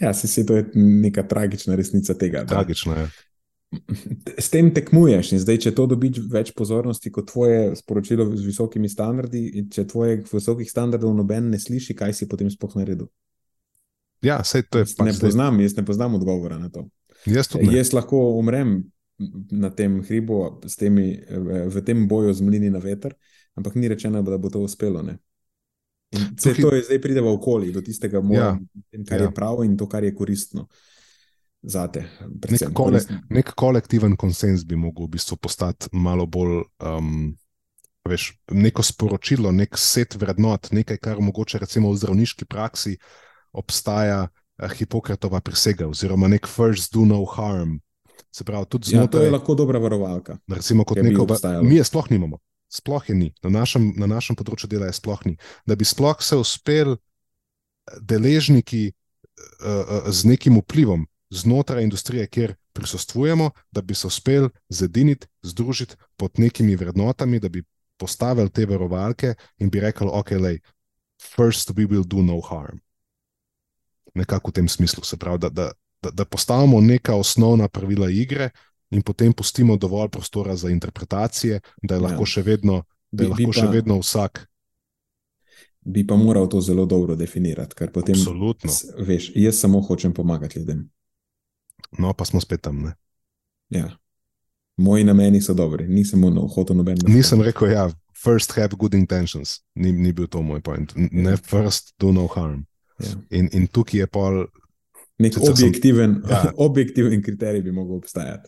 Ja, se, se to je neka tragična resnica tega. Tragična je. S tem tekmuješ. In zdaj, če to dobiš več pozornosti kot tvoje sporočilo z visokimi standardi, in če tvojih visokih standardov noben ne sliši, kaj si potem sploh naredil. Ja, sej to je pač. Ne poznam, jaz ne poznam odgovora na to. Jaz, jaz lahko umrem na tem hribu, temi, v tem boju z mlini na veter, ampak ni rečeno, da bo to uspelo. Vse to je zdaj pride v okolje, do tistega, mora, ja, kar ja. je prav in to, kar je koristno. zate. Nek, kole, nek kolektiven konsens bi mogel v bistvu postati malo bolj. Um, Veš, neko sporočilo, nek set vrednot, nekaj, kar mogoče recimo v zdravniški praksi obstaja uh, Hipokratova prisega, oziroma nek first do no harm. Se pravi, tudi znotraj. Ja, to je lahko dobra varovalka. Recimo, kot neko, mi je sploh nimamo, sploh je ni, na našem, na našem področju dela je sploh ni. Da bi sploh se uspel deležniki uh, z nekim vplivom znotraj industrije, kjer prisostvujemo, da bi se uspel zediniti, združiti pod nekimi vrednotami, da bi postavili te verovalke in bi rekel, ok, lej, first we will do no harm. Nekako v tem smislu, se pravi, da, da, da, da postavimo neka osnovna pravila igre in potem pustimo dovolj prostora za interpretacije, da je lahko, ja. še, vedno, da je bi, lahko bi pa, še vedno vsak. Bi pa moral to zelo dobro definirati, ker potem. Absolutno. Veš, jaz samo hočem pomagati ljudem. No, pa smo spet tam. Ne? Ja. Moji nameni so dobri, nisem no, hotel nobenega. Nisem rekel, ja, first have good intentions, ni, ni bil to moj point. Ne, ja. first do no harm. Ja. In, in tukaj je pol. Nek objektiven, sem, ja. objektiven kriterij bi lahko obstajal.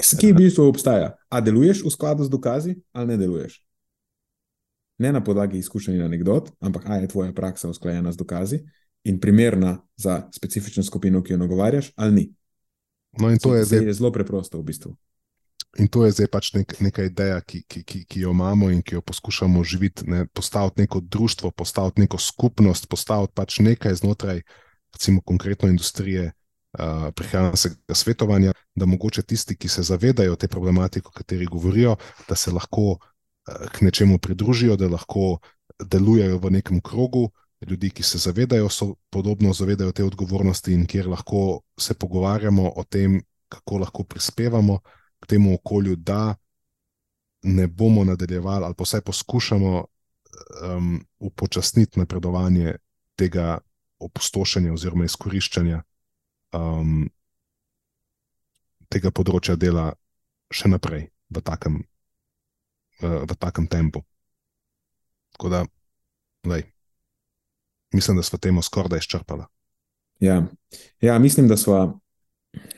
Ki v bistvu obstaja. A deluješ v skladu z dokazi, ali ne deluješ? Ne na podlagi izkušenj in anegdot, ampak a je tvoja praksa usklajena z dokazi in primerna za specifično skupino, ki jo nagovarjaš, ali ni. No, in to je, zdaj, je zelo preprosto v bistvu. In to je zdaj pač nek, neka ideja, ki, ki, ki, ki jo imamo in ki jo poskušamo živeti, ne, postaviti neko društvo, postaviti neko skupnost, postaviti pač nekaj znotraj, recimo, konkretno industrije. Uh, prehranskega svetovanja, da mogoče tisti, ki se zavedajo te problematike, o kateri govorijo, da se lahko uh, k nečemu pridružijo, da lahko delujejo v nekem krogu, ljudi, ki se zavedajo, so podobno zavedajo te odgovornosti in kjer lahko se pogovarjamo o tem, kako lahko prispevamo k temu okolju, da ne bomo nadaljevali ali pa vsaj poskušamo um, upočasniti napredovanje tega opustošenja oziroma izkoriščanja um, tega področja dela še naprej v takem, uh, v takem tempu. Tako da, lej mislim, da smo temo skoraj izčrpali. Ja. ja, mislim, da smo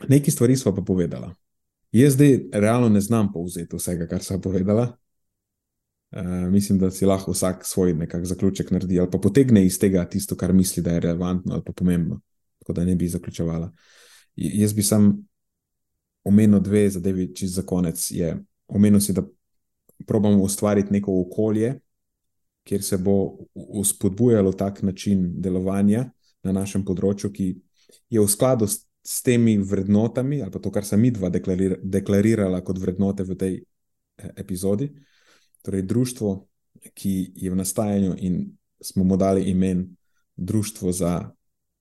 nekaj stvari pa povedali. Jaz zdaj realno ne znam povzeti vsega, kar so povedala. Uh, mislim, da si lahko vsak svoj nekak zaključek naredi ali pa potegne iz tega tisto, kar misli, da je relevantno ali pa pomembno, tako da ne bi zaključovala. J jaz bi sam omenil dve zadevi, čez za konec. Je, omenil si, da probamo ustvariti neko okolje, kjer se bo uspodbujalo tak način delovanja na našem področju, ki je v skladu s, s temi vrednotami, ali pa to, kar sem mi dva deklarir, deklarirala kot vrednote v tej eh, epizodi. Torej, društvo, ki je v nastajanju in smo mu dali imen Društvo za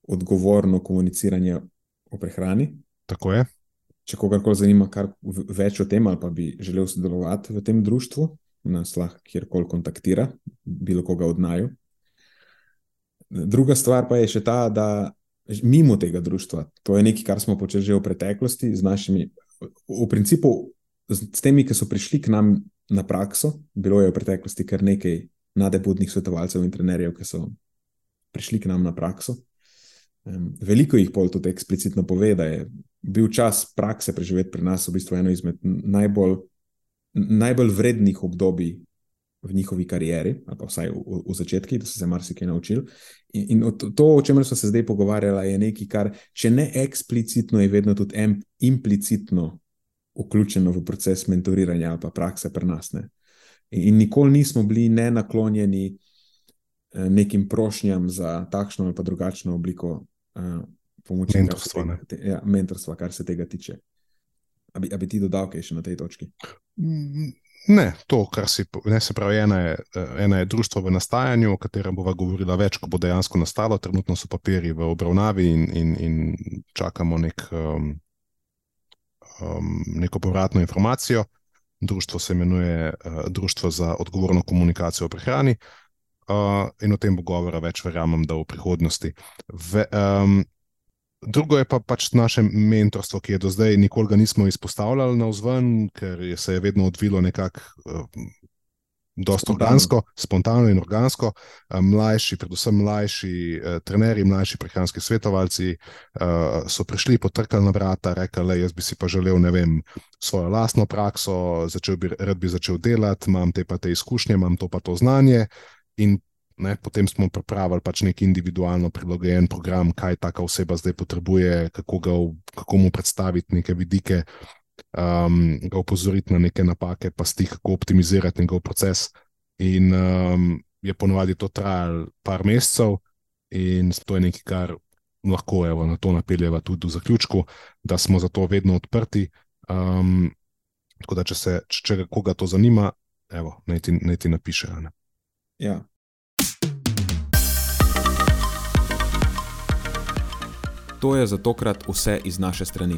odgovorno komuniciranje o prehrani. Tako je. Če kogarkoli zanima kar več o tem, ali pa bi želel sodelovati v tem društvu, nas lahko kjerkoli kontaktira, bilo koga od naju. Druga stvar pa je še ta, da mimo tega društva, to je nekaj, kar smo počeli že v preteklosti z našimi, v principu, s temi, ki so prišli k nam na prakso. Bilo je v preteklosti kar nekaj nadebudnih svetovalcev in trenerjev, ki so prišli k nam na prakso. Veliko jih pol tudi eksplicitno pove, da je bil čas prakse preživeti pri nas v bistvu eno izmed najbolj najbolj vrednih obdobij v njihovi karieri, ali pa vsaj v, v začetku, da so se marsikaj naučili. In, in to, o čemer smo se zdaj pogovarjali, je nekaj, kar, če ne eksplicitno, je vedno tudi em, implicitno vključeno v proces mentoriranja ali pa prakse pri nas. Ne. In, nikoli nismo bili ne naklonjeni eh, nekim prošnjam za takšno ali pa drugačno obliko uh, pomoči. Mentorstva, kar tega, ja, mentorstva, kar se tega tiče. Ali bi, bi ti dodal kaj še na tej točki? Ne, to, kar si ne, se pravi, ena je, ena je društvo v nastajanju, o katerem bova govorila več, ko bo dejansko nastalo. Trenutno so papiri v obravnavi in, in, in čakamo nek, um, um, neko povratno informacijo. Društvo se imenuje uh, Društvo za odgovorno komunikacijo o prehrani. Uh, in o tem bo govora več, verjamem, da v prihodnosti. Ve, um, Drugo je pa pač naše mentorstvo, ki je do zdaj nikoli nismo izpostavljali na vzven, ker je se je vedno odvilo nekako uh, dosta organsko, spontano in organsko. Mlajši, predvsem mlajši uh, trenerji, mlajši prehranski svetovalci uh, so prišli, potrkali na vrata, rekli, da jaz bi si pa želel, ne vem, svojo lastno prakso, začel bi, rad bi začel delati, imam te pa te izkušnje, imam to pa to znanje. In ne, potem smo pripravili pač nek individualno prilagojen program, kaj taka oseba zdaj potrebuje, kako, ga, kako mu predstaviti neke vidike um, ga opozoriti na neke napake, pa stih, kako optimizirati njegov proces. In um, je ponovadi to trajalo par mesecev, in to je nekaj, kar lahko evo, na to napeljeva tudi v zaključku, da smo za to vedno odprti. Um, tako da, če se če, če koga to zanima, evo, naj, ti, naj ti napiše. Ja. To je za tokrat vse iz naše strani.